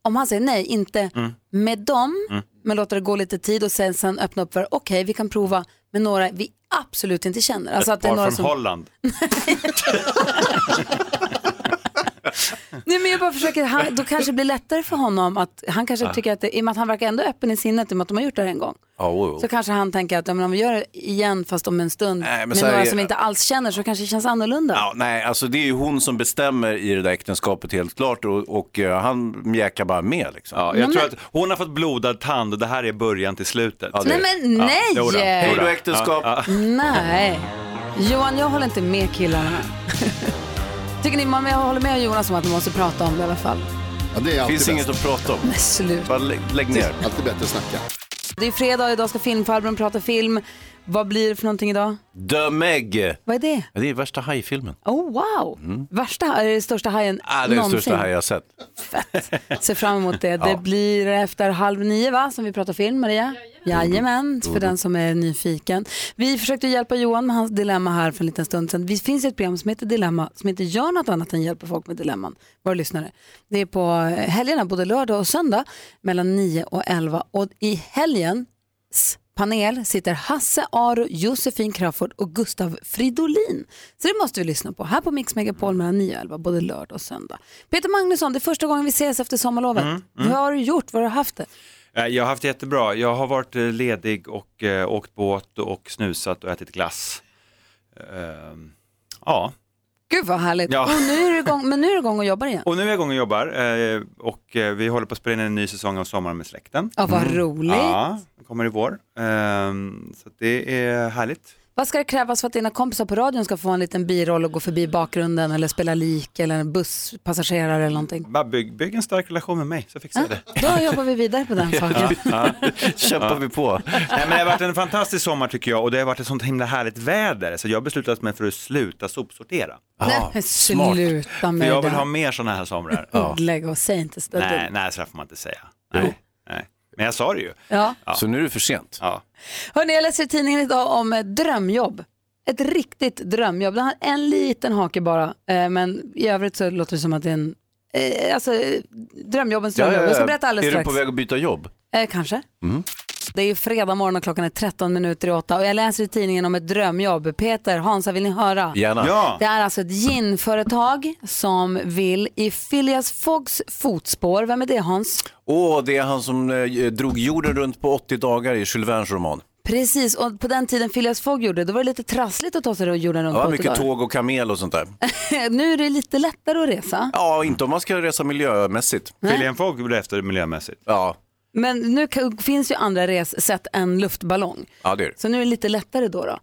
om han säger nej, inte Mm. med dem, Mm. men låta det gå lite tid och sen, sen öppna upp för, okej vi kan prova med några vi absolut inte känner. Alltså Ett att det är några från som... Holland. Nej men jag bara försöker, han, då kanske det blir lättare för honom att, han kanske Ja. tycker att, det, i och med att han verkar ändå öppen i sinnet i och med att de har gjort det här en gång. Ja, oh, oh. Så kanske han tänker att ja, men om vi gör det igen fast om en stund men med några är- som inte alls känner så kanske det känns annorlunda. Ja, nej, alltså det är ju hon som bestämmer i det där äktenskapet helt klart och, och eh, han mjäkar bara med. Liksom. Ja, jag tror att hon har fått blodad tand och det här är början till slutet. Ja, Nej men nej! jodå, jodå. Hej då, äktenskap. Ja, ja. Nej. Johan, jag håller inte med killarna. Tycker ni, mamma, jag håller med Jonas om att man måste prata om det i alla fall. Ja, det är alltid finns bäst. inget att prata om. Men sluta. Bara lägg, lägg ner. Alltid bättre att snacka. Det är fredag och idag ska filmfarbrorn prata film. Vad blir det för någonting idag? The Meg. Vad är det? Ja, Det är värsta hajfilmen. Oh wow! Värsta, är det största hajen Ah, det är den någonsin? största haj jag har sett. Ser fram emot det. Det blir efter halv nio va, som vi pratar film, Maria? Jajamän, för den som är nyfiken. Vi försökte hjälpa Johan med hans dilemma här för en liten stund sedan. Det finns ett program som heter Dilemma som inte gör något annat än hjälper folk med dilemman, våra lyssnare. Det är på helgerna, både lördag och söndag, mellan 9 och 11. Och i helgens panel sitter Hasse Aro, Josefin Crafoord och Gustav Fridolin. Så det måste vi lyssna på här på Mix Megapol mellan 9 och 11, både lördag och söndag. Peter Magnusson, det är första gången vi ses efter sommarlovet. Mm, Vad har du gjort? Vad har du haft det? Eh, Jag har haft det jättebra. Jag har varit eh, ledig och eh, åkt båt och snusat och ätit glass. Ehm, ja, Gud vad härligt. Ja. Och nu är du igång, men nu är du igång och jobbar igen. och nu är jag igång och jobbar eh, och eh, vi håller på att spela in en ny säsong av Sommaren med släkten. Ja, vad roligt. Ja, den kommer i vår. Ehm, så det är härligt. Vad ska det krävas för att dina kompisar på radion ska få en liten biroll och gå förbi bakgrunden eller spela lik eller en busspassagerare eller någonting? Bara bygg, bygg en stark relation med mig så fixar jag det. Då jobbar vi vidare på den saken. Ja. Kämpar vi på. Nej, men det har varit en fantastisk sommar tycker jag och det har varit ett sånt himla härligt väder så jag har beslutat mig för att sluta sopsortera. Nej, men sluta För med jag vill det. ha mer sådana här somrar. Lägg och säg inte så. Nej, nej, så får man inte säga. Nej, nej. Men jag sa det ju. Ja. Så nu är det för sent. Ja. Hörrni, jag läser i tidningen idag om ett drömjobb. Ett riktigt drömjobb. Det har en liten hake bara, eh, men i övrigt så låter det som att det är en eh, alltså, eh, drömjobbens drömjobb. Jag ska berätta alldeles är strax. du på väg att byta jobb? Eh, kanske. Mm. Det är ju fredag morgon och klockan är 13 minuter i åtta och jag läser i tidningen om ett drömjobb. Peter, Hansa, vill ni höra? Gärna. Ja. Det är alltså ett ginföretag som vill i Phileas Foggs fotspår. Vem är det Hans? Åh, det är han som eh, drog jorden runt på 80 dagar i Jules Vernes roman. Precis, och på den tiden Phileas Fogg gjorde det, då var det lite trassligt att ta sig jorden runt Ja, på mycket 80 dagar. tåg och kamel och sånt där. nu är det lite lättare att resa. Ja, inte om man ska resa miljömässigt. Filien Fogg blev efter miljömässigt. Ja, Men nu kan, finns ju andra ressätt än luftballong. ja det är det. Så nu är det lite lättare då. då.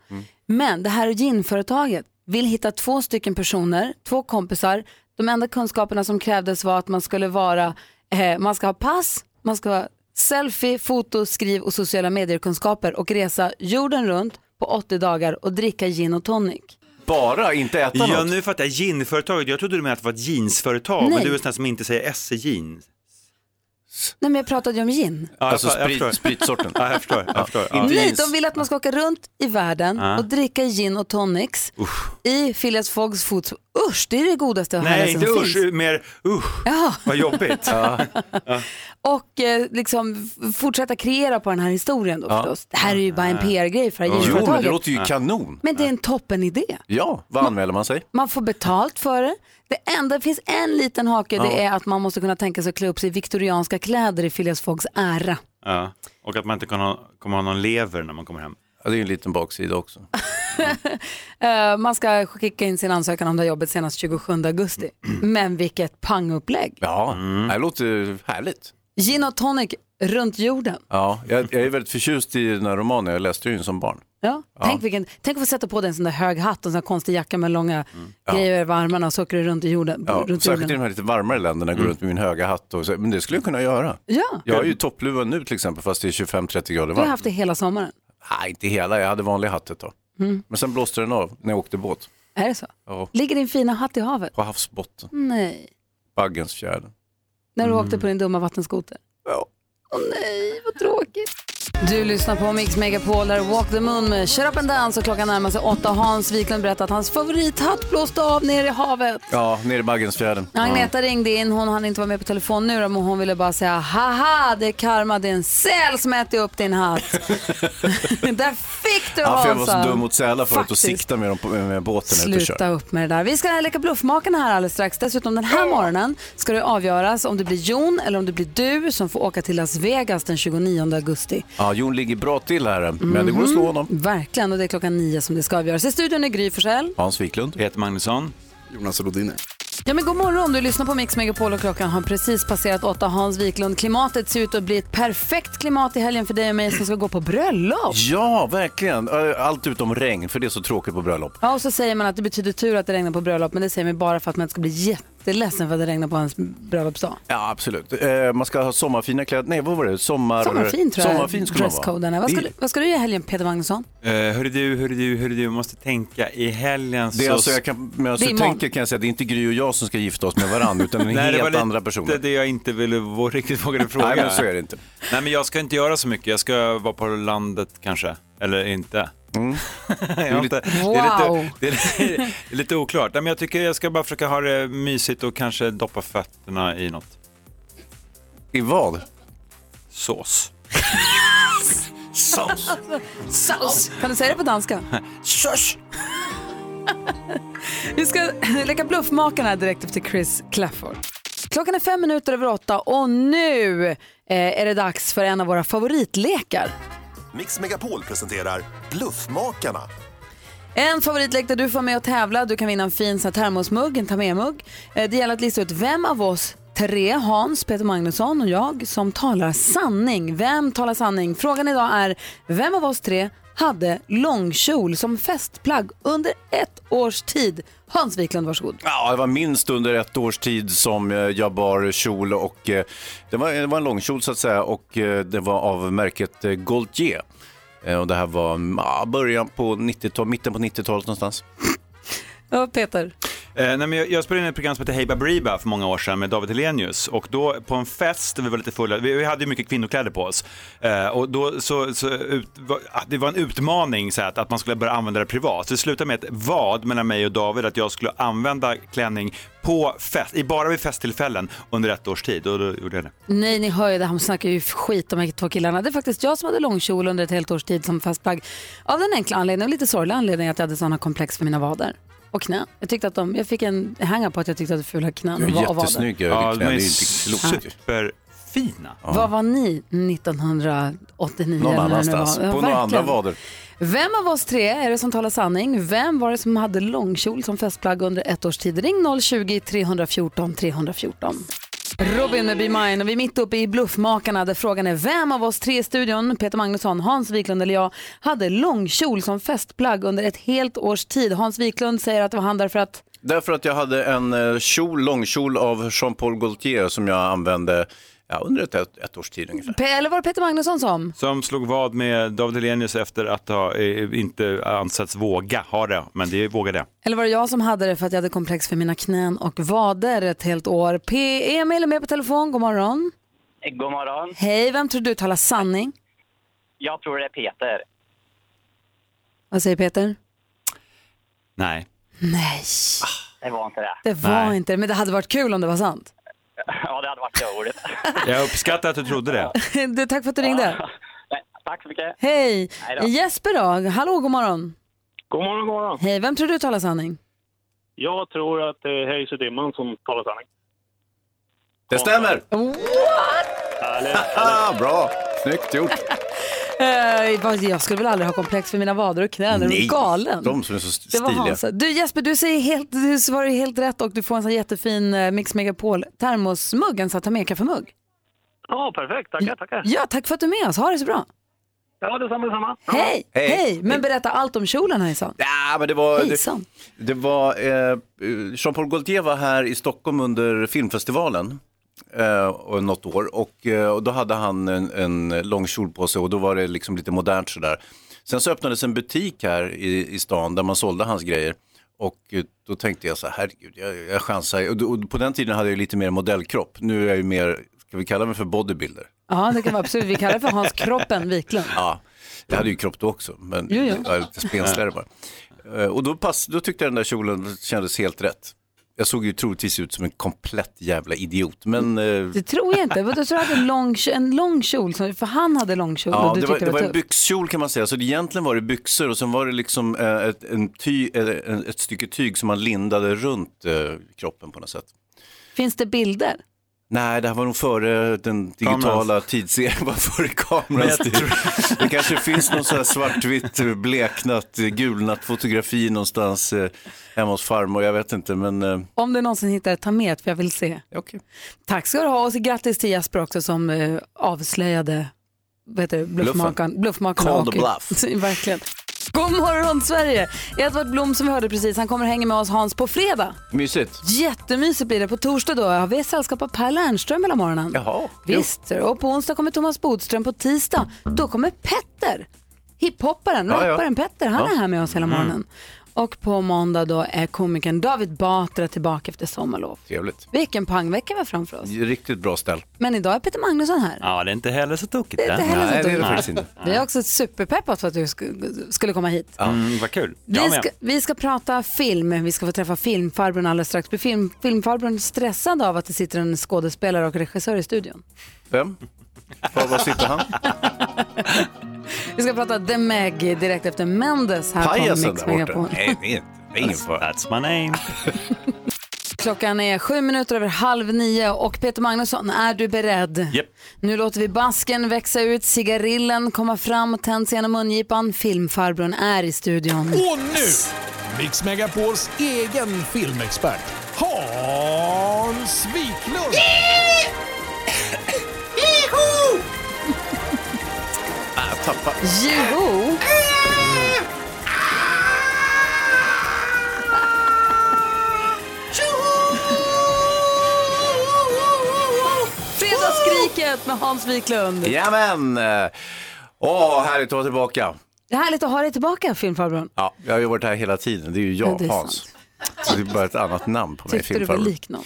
Men det här ginföretaget vill hitta två stycken personer, två kompisar. De enda kunskaperna som krävdes var att man skulle vara, eh, man ska ha pass, man ska ha selfie, foto, skriv och sociala medier-kunskaper och resa jorden runt på 80 dagar och dricka gin och tonic. Bara, inte äta Ja, något. nu fattar jag. Ginföretaget. Jag trodde du menade att det var ett jeansföretag, Nej. men du är sån som inte säger SE jeans. Nej men jag pratade ju om gin. Ja, Alltså sprit- spritsorten. Ja, jag förstår. Jag förstår. Ja. Nej, de vill att man ska åka runt i världen Ja. och dricka gin och tonics i Phileas Foggs fotspår. Usch, det är det godaste och Nej, härligaste inte som usch, finns. mer usch, Ja. vad jobbigt. Och eh, liksom fortsätta kreera på den här historien då Ja. förstås. Det här är ju bara en PR-grej för Jo, men det låter ju kanon. Men det är en toppen idé. Ja, vad anmäler man sig? Man får betalt för det. Det enda, det finns en liten hake, det Ja. är att man måste kunna tänka sig att klä upp sig i viktorianska kläder i Phileas Foggs ära. Ja. Och att man inte kan ha, kommer ha någon lever när man kommer hem. Ja, det är ju en liten baksida också. Eh, man ska skicka in sin ansökan om det här jobbet senast 27 augusti. Men vilket pangupplägg. Ja, det låter härligt. Gin och tonic runt jorden. Ja, jag, jag är väldigt förtjust i den här romanen, jag läste ju den som barn. Ja. Ja. Tänk, vilken, tänk att få sätta på dig en sån där hög hatt och en sån där konstig jacka med långa Ja. grejer över armarna och så åker du runt i jorden. Ja, runt särskilt i de här lite varmare länderna, gå runt med min höga hatt. Och så, men det skulle jag kunna göra. Ja, Jag har ju toppluva nu till exempel, fast det är 25-30 grader du har varmt. haft det hela sommaren. Nej, inte hela, jag hade vanlig hatt ett tag. Mm. Men sen blåste den av när jag åkte båt. Är det så? Ja, Ligger din fina hatt i havet? på havsbotten, Nej. Baggensfjärden. När du Mm. åkte på din dumma vattenskoter? Ja. Åh nej, vad tråkigt. Du lyssnar på Mix Megapol där Walk the Moon med Shut Up and Dance och klockan närmar sig åtta. Hans Wiklund berättar att hans favorithatt blåste av ner i havet. Ja, nere i Baggensfjärden. Agneta ringde in, hon hann inte vara med på telefon nu då, men hon ville bara säga haha, det är karma, det är en säl som äter upp din hatt. där fick du Ja, för jag var Hansa. så dum mot sälar förut och Faktiskt. sikta med, dem på, med båten Sluta upp med det där. Vi ska leka Bluffmakarna här alldeles strax. Dessutom den här morgonen ska det avgöras om det blir Jon eller om det blir du som får åka till Las Vegas den 29 augusti. Ja, Jon ligger bra till här, men det går att slå honom. Verkligen, och det är klockan nio som det ska avgöras. I studion är Gry Forssell. Hans Wiklund. Peter Magnusson. Jonas Rodiner. Ja, men god morgon, du lyssnar på Mix Megapol och klockan har precis passerat åtta. Hans Wiklund, klimatet ser ut att bli ett perfekt klimat i helgen för dig och mig som ska gå på bröllop. Ja, verkligen. Allt utom regn, för det är så tråkigt på bröllop. Ja, och så säger man att det betyder tur att det regnar på bröllop, men det säger man bara för att man inte ska bli jätteledsen för att det regnar på hans bröllopsdag. Ja, absolut. Eh, man ska ha sommarfina kläder. Nej, vad var det? Sommar... Sommarfin tror jag Sommarfin är. Vad ska, du, vad ska du göra i helgen, Peter Magnusson? Uh, hörru du, hörru du, hörru du, måste tänka i helgen Det är så... alltså, jag kan, men alltså, Det är tänker kan jag säga att det är inte Gry och jag som ska gifta oss med varandra, utan en Nej, det var helt andra personer. det jag inte ville riktigt vågade fråga. Nej, men så är det inte. Nej, men jag ska inte göra så mycket. Jag ska vara på landet kanske, eller inte. Mm. det, är Wow. lite, det, är lite, det är lite oklart. Nej, men jag tycker jag ska bara försöka ha det mysigt och kanske doppa fötterna i något. I vad? Sås. Sås. Sås. Kan du säga det på danska? Sås. Vi ska leka Bluffmakarna direkt efter Chris Clafford. Klockan är fem minuter över åtta och nu eh, är det dags för en av våra favoritlekar. Mix Megapol presenterar Bluffmakarna. En favoritlek där du får med och tävla. Du kan vinna en fin sån här termosmugg, en ta med-mugg. Eh, det gäller att lista ut vem av oss tre, Hans, Peter Magnusson och jag, som talar sanning. Vem talar sanning? Frågan idag är, vem av oss tre hade långkjol som festplagg under ett års tid? Hans Wiklund, varsågod. Ja, det var minst under ett års tid som eh, jag bar kjol och eh, det var, det var en långkjol så att säga och eh, det var av märket Gaultier. Och det här var ja, början på 90-talet, mitten på 90-talet någonstans. Ja, Peter. Eh, nej, men jag, jag spelade in ett program som hette Hey Baberiba för många år sedan med David Hellenius och då på en fest, vi var lite fulla, vi, vi hade ju mycket kvinnokläder på oss eh, och då så, så ut, var, ah, det var en utmaning så att, att man skulle börja använda det privat. Så det slutade med ett vad mellan mig och David att jag skulle använda klänning på fest, i bara vid festtillfällen under ett års tid och då gjorde jag det. Nej, ni hör ju det, han snackar ju skit de här två killarna. Det är faktiskt jag som hade långkjol under ett helt års tid som festplagg. Av den enkla anledningen, och lite sorglig anledning, att jag hade sådana komplex för mina vader och knän. Jag tyckte att de, jag fick en hänga på att jag tyckte att fula knän Du och, är jättesnygg Ja, de det är är inte klokt. superfina. Vad var ni 1989? Någon eller när det annanstans, var? Ja, på några andra verkligen. vader. Vem av oss tre är det som talar sanning? Vem var det som hade långkjol som festplagg under ett års tid? Ring 020-314 314. Robin med Be Mine och vi är mitt uppe i Bluffmakarna där frågan är vem av oss tre i studion, Peter Magnusson, Hans Wiklund eller jag, hade långkjol som festplagg under ett helt års tid. Hans Wiklund säger att det var han därför att Därför att jag hade en eh, kjol, långkjol av Jean-Paul Gaultier som jag använde ja, under ett, ett, ett års tid ungefär. Pe- eller var det Peter Magnusson som? Som slog vad med David Hellenius efter att ha eh, inte ansetts våga ha det, men det vågade jag. Eller var det jag som hade det för att jag hade komplex för mina knän och vader ett helt år? P. Emil är med på telefon, god morgon. God morgon. Hej, vem tror du talar sanning? Jag tror det är Peter. Vad säger Peter? Nej. Nej, Det var inte det. det var Nej. inte det, men det hade varit kul om det var sant. Ja, det hade varit roligt. Jag uppskattar att du trodde det. du, tack för att du ringde. Tack så mycket. Hej! Hej då. Jesper då? Hallå, god morgon. God morgon, god morgon. Hej, vem tror du talar sanning? Jag tror att det är Hayes och Dimman som talar sanning. Det stämmer! Härligt. Ah, bra, snyggt gjort. Eh, jag skulle väl aldrig ha komplex för mina vader och knän, är du Nej, galen? de som är så Det var stiliga. Hansa. Du Jesper, du, säger helt, du svarar ju helt rätt och du får en sån här jättefin eh, Mix Megapol termosmugg, en sån här ta med kaffemugg. Ja, perfekt. Tackar, tackar. Ja, tack för att du är med oss. Ha det så bra. Ja, detsamma, detsamma. Ja. Hej! Hej. Hej! Men berätta allt om kjolen Hejsan. Ja, men det var, det, Hejsan. det var eh, Jean-Paul Gaultier var här i Stockholm under filmfestivalen eh, och något år och, eh, och då hade han en, en lång kjol på sig och då var det liksom lite modernt sådär. Sen så öppnades en butik här i, i stan där man sålde hans grejer och eh, då tänkte jag så här, herregud, jag, jag chansar. Och, och på den tiden hade jag lite mer modellkropp. Nu är jag ju mer, ska vi kalla mig för bodybuilder? Ja, det kan vara absolut. Vi kallar det för Hans Kroppen Wiklund. Ja, jag hade ju kropp då också, men Jo, jo. jag är lite spensligare bara. Eh, Och då, pass, då tyckte jag den där kjolen kändes helt rätt. Jag såg ju troligtvis ut som en komplett jävla idiot, men eh, Det tror jag inte. Men Du tror att en lång, en lång kjol, för han hade lång kjol Ja, och du det var, det var en byxkjol kan man säga. Så det egentligen var det byxor och sen var det liksom eh, ett, ty, ett stycke tyg som man lindade runt eh, kroppen på något sätt. Finns det bilder? Nej, det här var nog före den digitala tidserien, var före kamerans tid. Det kanske finns någon sån här svartvitt, eh, bleknat, eh, gulnat fotografi någonstans eh, hemma hos farmor, jag vet inte, men eh, Om det någonsin hittar ta med för jag vill se. Okay. Tack ska du ha och så grattis till Jesper också som eh, avslöjade vad heter det, bluffmakaren. Bluffmakaren Call the bluff. Verkligen. God morgon Sverige! Edvard Blom som vi hörde precis, han kommer hänga med oss Hans på fredag. mysigt. Jättemysigt blir det. På torsdag då har vi sällskap av Per Lernström hela morgonen. Jaha. Visst, och på onsdag kommer Thomas Bodström. På tisdag, då kommer Petter. Hiphopparen, Ja, ja. rapparen Petter. Han Ja. är här med oss hela Mm. Och på måndag då är komikern David Batra tillbaka efter sommarlov. Trevligt. Vilken pangvecka vi har framför oss. Riktigt bra ställ. Men idag är Peter Magnusson här. Ja, det är inte heller så tokigt. Det är inte heller så Nej, det är det faktiskt inte. Vi är också superpeppat för att du sk- skulle komma hit. Mm, vad kul. Vi ska, med. vi ska prata film, vi ska få träffa filmfarbrorn alldeles strax. Blir film, filmfarbrorn stressad av att det sitter en skådespelare och regissör i studion? Vem? Var, var sitter han? Vi ska prata The Meg direkt efter Mendes här på Pajasen Mix där borta? Megapol. Nej, det är inte. Det är ingen fara. That's my name. Klockan är sju minuter över halv nio och Peter Magnusson, är du beredd? Japp. Nu låter vi basken växa ut, cigarillen komma fram och tänds genom mungipan. Filmfarbrorn är i studion. Och nu, Mix Megapols egen filmexpert, Hans Wiklund! Ah, jag tappade. Jo! Fredagsskriket med Hans Wiklund. Jajamän! Åh, härligt att vara tillbaka. Det är härligt att ha dig tillbaka, filmfarbrorn. Ja, jag har ju varit här hela tiden. Det är ju jag, Ja, det är Hans. Så det är bara ett annat namn på mig. Tyckte du var filmfarbror. lik någon?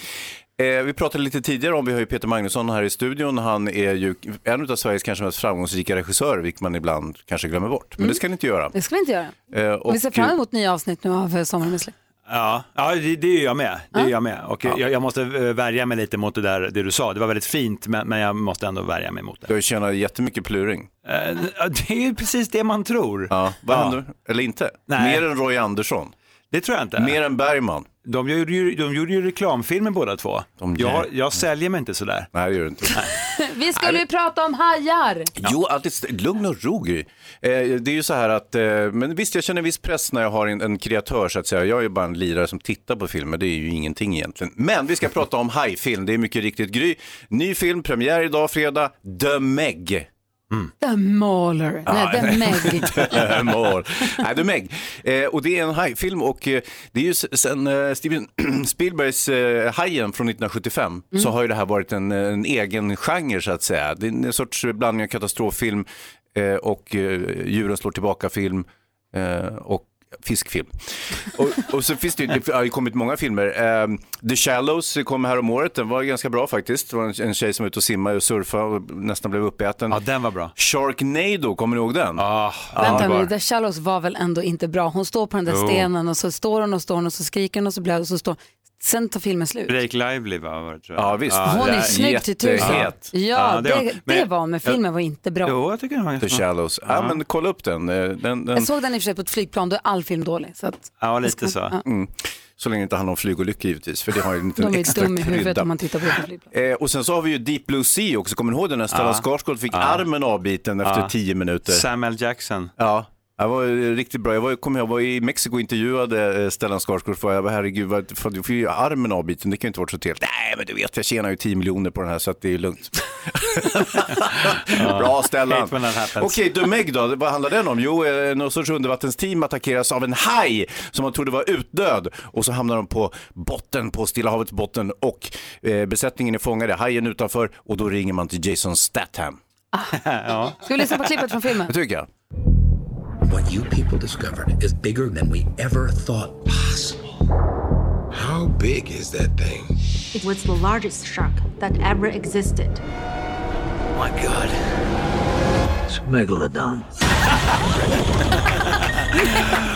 Eh, vi pratade lite tidigare om, vi har ju Peter Magnusson här i studion. Han är ju en av Sveriges kanske mest framgångsrika regissörer, vilket man ibland kanske glömmer bort. Men Mm. det ska ni inte göra. Det ska vi inte göra. Eh, och, vi ser fram emot nya avsnitt nu av eh, Sommaren med släkt. Ja, ja det, det är jag med. Det är jag med. Och jag, jag måste eh, värja mig lite mot det där det du sa. Det var väldigt fint, men, men jag måste ändå värja mig mot det. Du tjänar jättemycket pluring. Eh, Det är ju precis det man tror. Ja, vad händer? Eller inte? Nej. Mer än Roy Andersson. Det tror jag inte. Mer än Bergman. De gjorde ju, de gjorde ju reklamfilmer båda två. De jag, jag säljer mig inte sådär. Nej, det gör du inte. Vi skulle ju prata om hajar. Jo, alltid lugn och ro Gry. eh, Det är ju så här att, eh, men visst jag känner viss press när jag har en, en kreatör så att säga. Jag är ju bara en lirare som tittar på filmer, det är ju ingenting egentligen. Men vi ska prata om hajfilm, det är mycket riktigt Gry. Ny film, premiär idag fredag, The Meg. The Mauler. Nej, The Meg. Mål. Nej, The Meg. Eh, och det är en hajfilm och eh, det är ju sen eh, Steven Spielbergs eh, Hajen från 1975 så har ju det här varit en, en egen genre så att säga. Det är en sorts blandning av katastroffilm eh, och eh, djuren slår tillbaka-film eh, och fiskfilm. Och, och så finns det det har ju kommit många filmer. Eh, The Shallows kom här om året, den var ganska bra faktiskt. Det var en, en tjej som var ute och simmade och surfade och nästan blev uppäten. Ja, den var bra. Sharknado, kommer ni ihåg den? Ah, Vänta nu, The Shallows var väl ändå inte bra? Hon står på den där Jo. stenen och så står hon och står hon och så skriker hon och så blöder och så står Sen tar filmen slut. Blake Lively var var det tror jag. Ja, visst. Hon det är snygg till tusen. jättehet. Ja, det var- det, det men- var, men filmen var inte bra. Jo, jag tycker den var The ganska bra. Shallows. Ja. men kolla upp den. Eh, den, den... Jag såg den i och för sig på ett flygplan, då är all film dålig. Så att, Ja, lite så. Ja. Mm. Så länge det inte handlar om flygolyckor givetvis, för det har ju inte de en är extra dumma i huvudet krydda. om man tittar på det flygplan. Eh, och sen så har vi ju Deep Blue Sea också, kommer ni ihåg den när Stellan Ja. Skarsgård fick Ja. armen avbiten efter Ja. tio minuter? Samuel Jackson. Ja. Det var ju riktigt bra. Jag var, kommer ihåg, jag var i Mexiko och intervjuade eh, Stellan Skarsgård. För jag bara, herregud, vad- för du får ju armen avbiten. Det kan ju inte vara så trevligt. Nej, men du vet, jag tjänar ju 10 miljoner på den här så att det är lugnt. Bra Stellan. Okej, The Meg då, vad handlar den om? Jo, eh, någon sorts undervattensteam attackeras av en haj som man trodde var utdöd och så hamnar de på botten, på Stilla havets botten och eh, besättningen är fångade, hajen utanför och då ringer man till Jason Statham. ja. Ska vi lyssna på klippet från filmen? Det tycker jag. What you people discovered is bigger than we ever thought possible. How big is that thing? It was the largest shark that ever existed. my god. It's a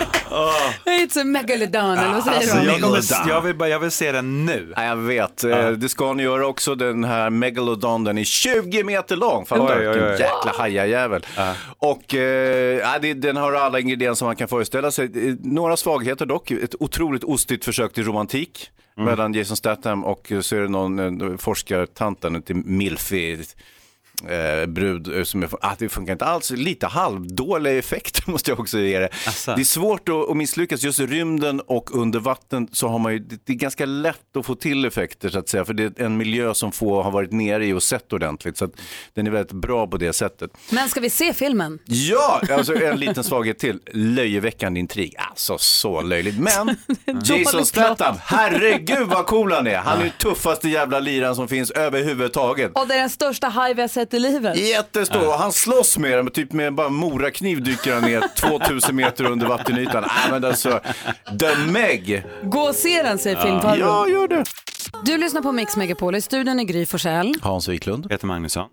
megalodon. It's a megalodon, eller vad säger Alltså, du? jag, kommer, jag, vill bara, jag vill se den nu. Ja, jag vet, Eh, det ska ni göra också. Den här Megalodon, den är 20 meter lång. Oj. Vilken jäkla hajajävel. Och eh, ja, det, den har alla ingredienser man kan föreställa sig. Eh, Några svagheter dock. Ett otroligt ostigt försök till romantik mellan Jason Statham och eh, så är det någon eh, forskartanten till Milfy eh, brud eh, som är, ah, det funkar inte alls. Lite halvdåliga effekter måste jag också ge det. Det är svårt att, att misslyckas. Just i rymden och under vatten så har man ju, det, det är ganska lätt att få till effekter så att säga. För det är en miljö som få har varit nere i och sett ordentligt. Så att den är väldigt bra på det sättet. Men ska vi se filmen? Ja, alltså en liten svaghet till. Löjeväckande intrig. Alltså så löjligt. Men Jason Statham, herregud vad cool han är. Han är ju tuffaste jävla liran som finns överhuvudtaget. Och det är den största haj vi har sett i livet. Jättestor. Och Han slåss med dem, typ med bara morakniv dyker han ner 2000 meter under vattenytan. Nej men alltså, The Meg. Gå och se den säger filmfarbror. Ja, gör det. Du lyssnar på Mix Megapol, i studion är Gry Forssell. Hans Wiklund. Peter Magnusson.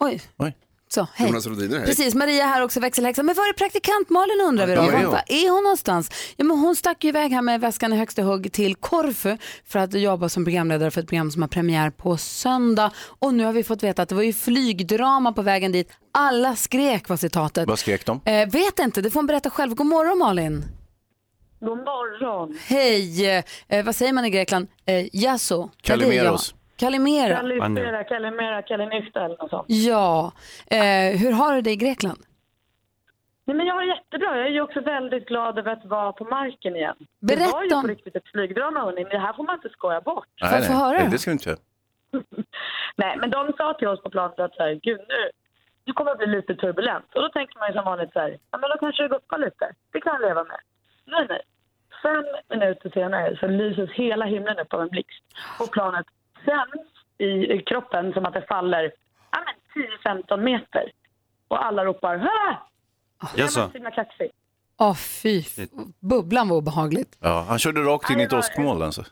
Oj. Oj. Så, hej. Jonas Rhodiner, hej. Precis, Maria här också, växelhäxa. Men var är praktikant Malin undrar vi då? Ja, var är Var hon? är hon någonstans? Ja, men hon stack ju iväg här med väskan i högsta hugg till Korfu för att jobba som programledare för ett program som har premiär på söndag. Och nu har vi fått veta att det var ju flygdrama på vägen dit. Alla skrek var citatet. Vad skrek de? Eh, vet inte, det får hon berätta själv. God morgon Malin. God morgon. Hej, eh, vad säger man i Grekland? Eh, Yasso. Kalimeros. Kalimera. Kalimera, Kalimera, Kalinifta eller något sånt. Ja, eh, hur har du det i Grekland? Nej, men jag har det jättebra. Jag är ju också väldigt glad över att vara på marken igen. det Berätta var ju om- på riktigt ett flygdrama, hörni. Det här får man inte skoja bort. Nej, nej, det ska vi inte göra. Nej, men de sa till oss på planet att så här, gud nu, nu kommer det bli lite turbulent. Och då tänker man ju som vanligt så här, ja men då kanske det guppar lite. Det kan jag leva med. Nej, nej. Fem minuter senare så lyses hela himlen upp av en blixt. Och planet sänds i, kroppen som att det faller ja, men 10-15 meter. Och alla ropar ha! Jaså? Jag var kaxig. Åh fy, bubblan var obehagligt. Ja, han körde rakt in i ett åskmoln alltså.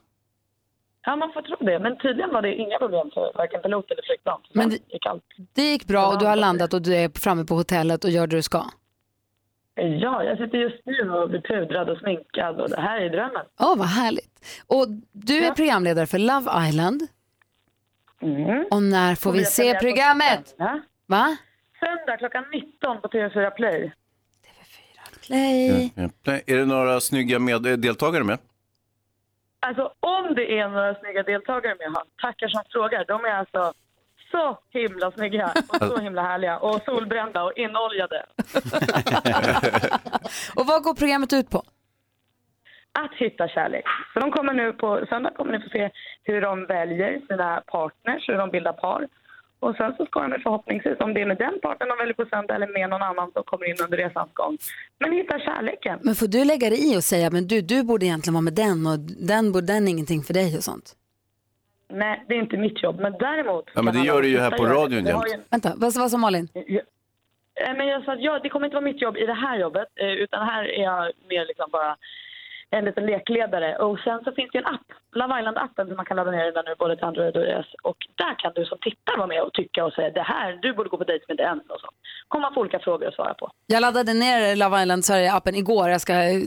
Ja, man får tro det. Men tydligen var det inga problem för varken pilot eller flygplan. Men det gick allt. Det gick bra och du har landat och du är framme på hotellet och gör det du ska. Ja, jag sitter just nu och blir pudrad och sminkad och det här är drömmen. Åh, vad härligt. Och du är programledare för Love Island. Och när får vi se programmet? söndag. Va? Söndag klockan 19 på TV4 Play. Play. Ja. Är det några snygga med, eh, deltagare med? Alltså om det är några snygga deltagare med han, tackar som frågar. De är alltså så himla snygga och så himla härliga och solbrända och inoljade. Och vad går programmet ut på? Att hitta kärlek. Så de kommer nu på söndag kommer ni få se hur de väljer sina partners, hur de bildar par. Och sen så ska de förhoppningsvis, om det är med den partnern de väljer på söndag eller med någon annan som kommer in under resans gång. Men hitta kärleken. Men får du lägga dig i och säga, men du, du borde egentligen vara med den och den borde den ingenting för dig och sånt? Nej, det är inte mitt jobb. Men däremot... Ja, men det gör du ju här på radion jämt. ju- Vänta, vad, vad sa Malin? Eh, Men jag sa att ja, det kommer inte vara mitt jobb i det här jobbet, eh, utan här är jag mer liksom bara en liten lekledare. Och sen så finns det en app, Love Island-appen som man kan ladda ner redan nu både till Android och iOS. Och där kan du som tittare vara med och tycka och säga det här, du borde gå på dejt med den och så. Kommer man få olika frågor att svara på. Jag laddade ner Love Island Sverige-appen igår. Jag ska eh,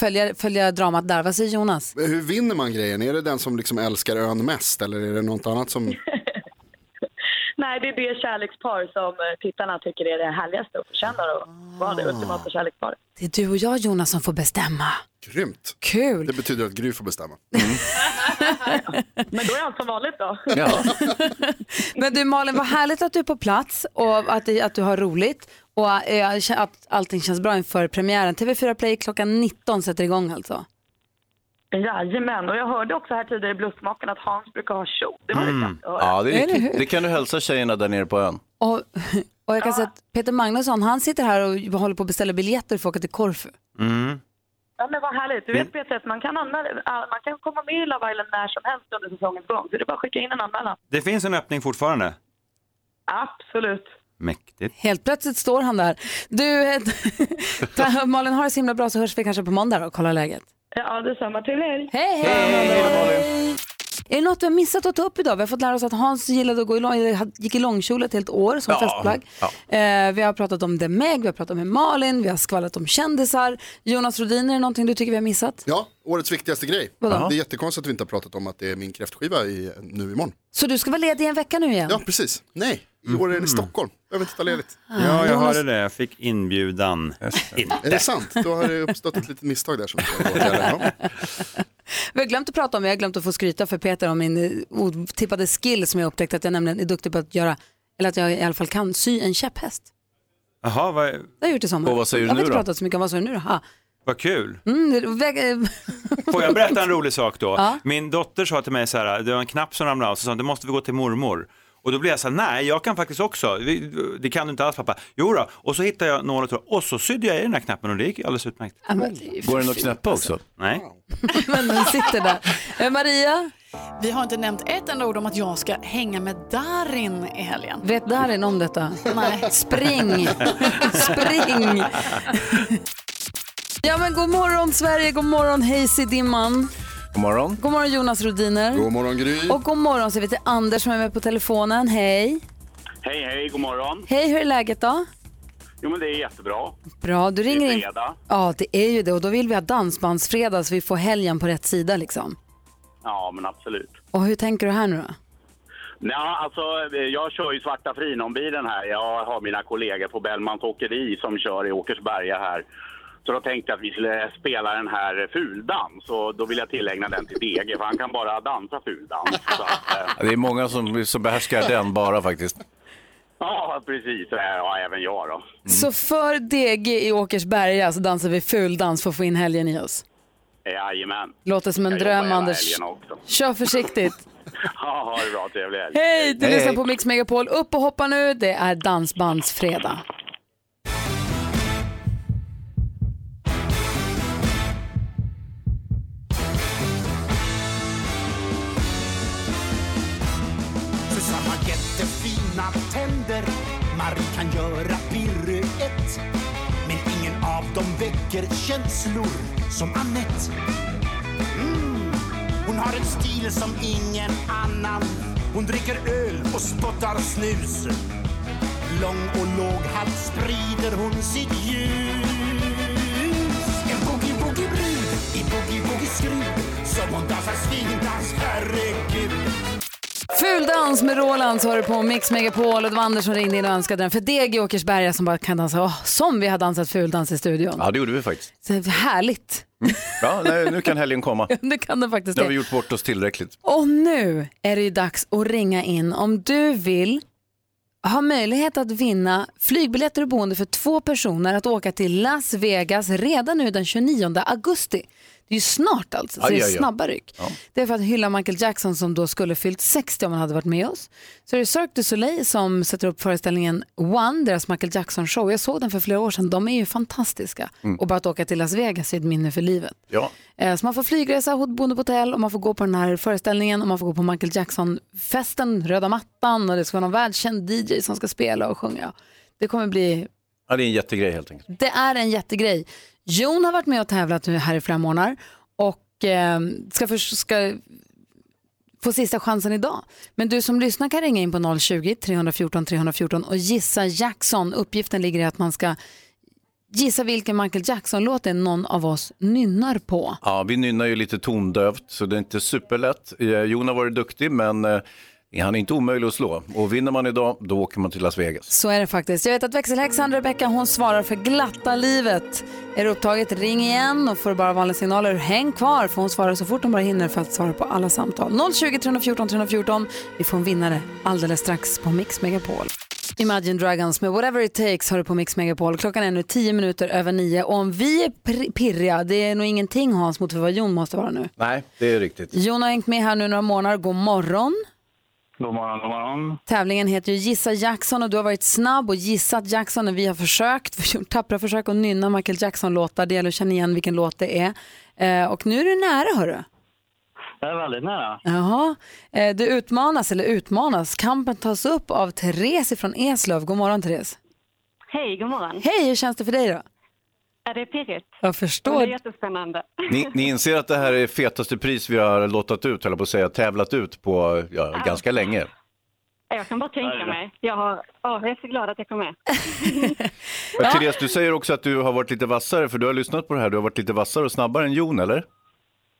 följa, följa dramat där. Vad säger Jonas? Hur vinner man grejen? Är det den som liksom älskar ön mest eller är det något annat som... Nej, det är det kärlekspar som eh, tittarna tycker är det härligaste och förtjänar att vara det ultimata kärleksparet. Det är du och jag Jonas som får bestämma. Grymt. Kul. Det betyder att Gry får bestämma. Men då är allt som vanligt då. Men du Malin, vad härligt att du är på plats och att, att du har roligt och eh, att allting känns bra inför premiären. TV4 Play klockan 19 sätter igång alltså. Jajamän, och jag hörde också här tidigare i Bluffmakarna att Hans brukar ha show. Det var Mm. höra. Ja, det, är, det kan du hälsa tjejerna där nere på ön. Och, och jag kan säga att Peter Magnusson, han sitter här och håller på att beställa biljetter för att åka till Korfu. Mm. Ja men vad härligt. Du vet Peter, att man kan, anmäla, man kan komma med i Love Island när som helst under säsongens gång. Så det är bara att skicka in en anmälan. Det finns en öppning fortfarande. Absolut. Mäktigt. Helt plötsligt står han där. Du, Malin, har det så himla bra så hörs vi kanske på måndag och kollar läget. Ja, detsamma till er. Hej, hej! Är det något vi har missat att ta upp idag? Vi har fått lära oss att Hans gillade att gå i lång, gick i långkjol ett helt år som Ja, festplagg. Eh, vi har pratat om The Meg, vi har pratat med Malin, vi har skvallrat om kändisar. Jonas Rodin, är det någonting du tycker vi har missat? Ja, årets viktigaste grej. Vadå? Det är jättekonstigt att vi inte har pratat om att det är min kräftskiva i, nu imorgon. Så du ska vara ledig en vecka nu igen? Ja, precis. Nej, i år är det i Stockholm. Behöver inte ta ledigt. Ja, jag hörde det. Jag fick inbjudan. Inte. Är det sant? Då har det uppstått ett litet misstag där som vi har glömt att prata om, jag har glömt att få skryta för Peter om min eh, otippade skill som jag upptäckt att jag nämligen är duktig på att göra, eller att jag i alla fall kan sy en käpphäst. Jaha, vad, Det har jag gjort i sommar. Och vad säger du jag har nu inte då? pratat så mycket om vad sa du nu då? Vad kul. Mm, väg, Får jag berätta en rolig sak då? Ja. Min dotter sa till mig så här, det var en knapp som ramlade av, så sa hon, det måste vi gå till mormor. Och då blev jag så här, nej jag kan faktiskt också, det kan du inte alls pappa. Jo då. och så hittade jag några och tråd och så sydde jag i den här knappen och det gick alldeles utmärkt. Ja, men det Går den att knäppa också? Nej. men den sitter där. Eh, Maria, Vi har inte nämnt ett enda ord om att jag ska hänga med Darin i helgen. vet Darin om detta? Nej. Spring! Spring! Ja men god morgon Sverige, god morgon Hayes i dimman. God morgon. God morgon Jonas Rodiner. God morgon Gry. Och god morgon så vi till Anders som är med på telefonen. Hej! Hej, hej, god morgon. Hej, hur är läget då? Jo, men det är jättebra. Bra, du ringer det är in. fredag. Ja, det är ju det och då vill vi ha dansbandsfredag så vi får helgen på rätt sida liksom. Ja, men absolut. Och hur tänker du här nu då? Ja, alltså, eh, jag kör ju svarta Frinon-bilen här. Jag har mina kollegor på Bellmans Åkeri som kör i Åkersberga här. Så då tänkte jag att vi skulle spela den här fuldans och då vill jag tillägna den till DG för han kan bara dansa fuldans. Så att, eh, Det är många som, som behärskar den bara faktiskt. ja, precis. Ja, även jag då. Så för DG i Åkersberga så dansar vi fuldans för att få in helgen i oss. Jajamän. Låter som en Jag dröm Anders. Kör försiktigt. Ja, ha det bra. Trevlig helg. Hej, du lyssnar på Mix Megapol. Upp och hoppa nu, det är Dansbandsfredag. Marie kan göra piruett Men ingen av dem väcker känslor som Annette mm. Hon har en stil som ingen annan. Hon dricker öl och spottar snus. Lång och låghalt sprider hon sitt ljus. En boogie-boogie-brud i boogie-boogie-skrud Som hon dansar swingdans, herregud. Fuldans med Roland så har du på Mix Megapol och det var Anders som ringde in och önskade den för DG i Åkersberga som bara kan dansa. Åh, som vi har dansat fuldans i studion. Ja, det gjorde vi faktiskt. Så härligt. Ja, nej, nu kan helgen komma. Det kan det faktiskt Nu har vi gjort bort oss tillräckligt. Och nu är det ju dags att ringa in om du vill ha möjlighet att vinna flygbiljetter och boende för två personer att åka till Las Vegas redan nu den 29 augusti. Det är ju snart alltså, så Aj, det är aj, snabba ryck. Det är för att hylla Michael Jackson som då skulle fyllt 60 om han hade varit med oss. Så är det Cirque du Soleil som sätter upp föreställningen One, deras Michael Jackson show. Jag såg den för flera år sedan, de är ju fantastiska. Mm. Och bara att åka till Las Vegas är ett minne för livet. Ja. Eh, Så man får flygresa, boende på hotell och man får gå på den här föreställningen och man får gå på Michael Jackson-festen, röda mattan och det ska vara någon världskänd DJ som ska spela och sjunga. Det kommer bli, Ja, det är en jättegrej helt enkelt. det är en jättegrej. Jon har varit med och tävlat nu här i flera månader och eh, ska, för, ska få sista chansen idag. Men du som lyssnar kan ringa in på 020-314 314 och gissa Jackson. Uppgiften ligger i att man ska gissa vilken Michael Jackson-låt det är någon av oss nynnar på. Ja, vi nynnar ju lite tondövt så det är inte superlätt. Eh, Jon har varit duktig men eh, han är inte omöjlig att slå. Och vinner man idag, då åker man till Las Vegas. Så är det faktiskt. Jag vet att växelhäxan Rebecka hon svarar för glatta livet. Är det upptaget, ring igen och får bara vanliga signaler, häng kvar för hon svarar så fort hon bara hinner för att svara på alla samtal. 020 314 314. Vi får en vinnare alldeles strax på Mix Megapol. Imagine Dragons med Whatever It Takes har du på Mix Megapol. Klockan är nu 10 minuter över nio och om vi är pirriga, det är nog ingenting Hans mot vad Jon måste vara nu. Nej, det är riktigt. Jon har hängt med här nu några månader. God morgon. God morgon, god morgon. Tävlingen heter ju Gissa Jackson och du har varit snabb och gissat Jackson när vi har försökt, vi har gjort tappra försök att nynna Michael Jackson-låtar. Det gäller att känna igen vilken låt det är. Eh, och nu är du nära hörru. Jag är väldigt nära. Jaha, eh, du utmanas, eller utmanas, kampen tas upp av Therese från Eslöv. God morgon Therese. Hej, god morgon. Hej, hur känns det för dig då? Ja, det är pirrigt. Jag Och det förstår. är jättespännande. Ni, ni inser att det här är fetaste pris vi har lottat ut, eller på att säga, tävlat ut på ja, ganska länge. Jag kan bara tänka mig. Jag, har, åh, jag är så glad att jag kom med. Ja. Therese, du säger också att du har varit lite vassare, för du har lyssnat på det här. Du har varit lite vassare och snabbare än Jon, eller?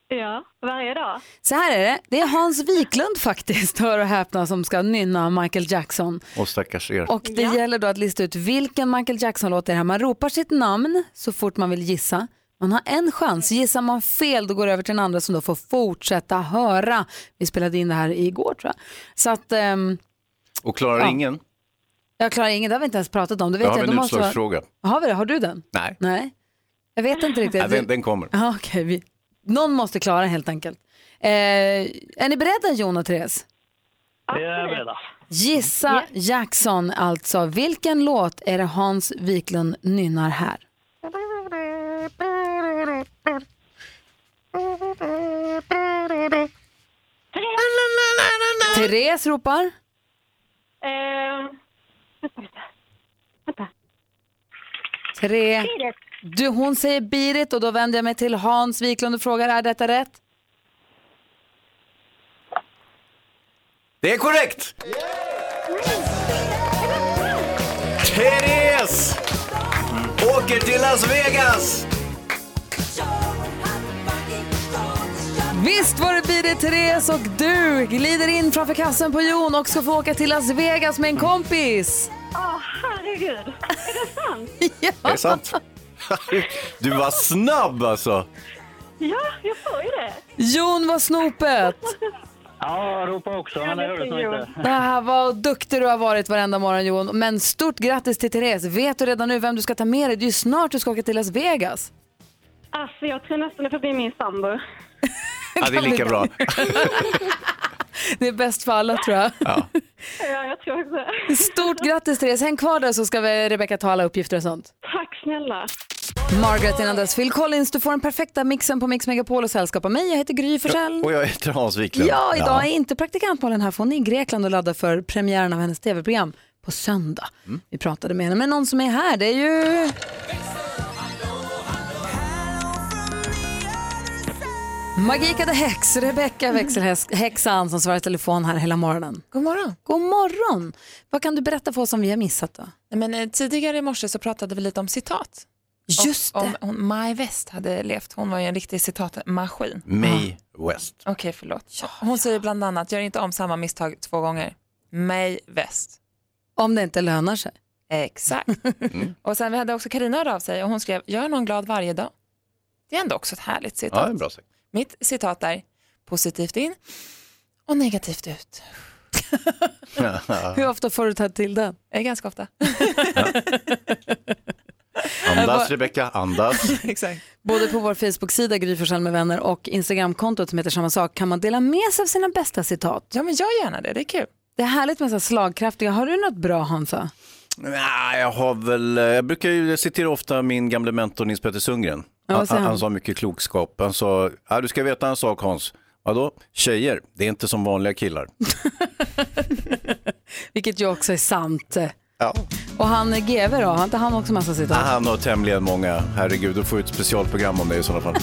Ja, varje dag. Så här är det, det är Hans Wiklund faktiskt, hör och häpna, som ska nynna Michael Jackson. Och stackars er. Och det gäller då att lista ut vilken Michael Jackson-låt det är här. Man ropar sitt namn så fort man vill gissa. Man har en chans. Gissar man fel då går det över till den andra som då får fortsätta höra. Vi spelade in det här igår tror jag. Så att ehm, Och klarar Ja. ingen? jag klarar ingen, det har vi inte ens pratat om. Det vet Jag har jag. en Då måste vara- utslagsfråga. Har vi det? Har du den? Nej. Nej. Jag vet inte riktigt. Nej, den, den kommer. Ja, okej, vi... Någon måste klara helt enkelt. Eh, är ni beredda Jon och Therese? Vi är beredda. Gissa Jackson alltså. Vilken låt är det Hans Wiklund nynnar här? Therese ropar. Eh, Tre. Du, hon säger Beat It och då vänder jag mig till Hans Wiklund och frågar är detta rätt? Det är korrekt! Therese åker till Las Vegas! Visst var det Beat It Therese och du glider in framför kassen på Jon och ska få åka till Las Vegas med en kompis. Åh, herregud. Är det sant? ja. Det är sant. Du var snabb alltså. Ja, jag får ju det. Jon var snopet. Ja, jag ropar också, men det hördes nog inte. Var duktig du har varit varenda morgon Jon. Men stort grattis till Therese. Vet du redan nu vem du ska ta med dig? Det är ju snart du ska åka till Las Vegas. Alltså, jag tror nästan det får bli min sambo. Ja, det är lika bra. Det är bäst för alla tror jag. Ja. Ja, jag tror också. Stort grattis Therese. Häng kvar där så ska vi Rebecca ta alla uppgifter och sånt. Tack snälla. Margaret innan dess. Phil Collins, du får den perfekta mixen på Mix Megapol och sällskap av mig. Jag heter Gry Forssell. Och jag heter Hans Wiklund. Ja, idag är inte praktikantmålen här för hon är i Grekland och laddar för premiären av hennes tv-program på söndag. Mm. Vi pratade med henne, men någon som är här det är ju... Magika the Hex, Rebecca växelhäxan som svarar i telefon här hela morgonen. God morgon. God morgon! Vad kan du berätta för oss som vi har missat då? Nej, Men, eh, tidigare i morse så pratade vi lite om citat. Just och, Om hon, Mae West hade levt, hon var ju en riktig citatmaskin. May West. Okej, förlåt. Hon säger bland annat, gör inte om samma misstag två gånger. May West. Om det inte lönar sig. Exakt. Och sen vi hade också Karina hört av sig och hon skrev, gör någon glad varje dag. Det är ändå också ett härligt citat. Ja, det är bra sagt. Mitt citat är, positivt in och negativt ut. Hur ofta får du ta till den? Eh, Ganska ofta. Andas Rebecca, andas. Exakt. Både på vår Facebook-sida Gry Forssell med vänner och Instagramkontot som heter samma sak kan man dela med sig av sina bästa citat. Ja, men gör gärna det. Det är kul. Det är härligt med så slagkraftiga. Har du något bra Hansa? Jag har väl, jag brukar ju citera ofta min gamla mentor Nils Petter Sundgren. Ja, han, han, han? sa mycket klokskap. Han sa, ja, du ska veta en sak Hans. Vadå? Tjejer, det är inte som vanliga killar. Vilket ju också är sant. Ja. Och han är GV då? Har inte han också massa citat? Han har tämligen många. Herregud, du får ett specialprogram om det i sådana fall.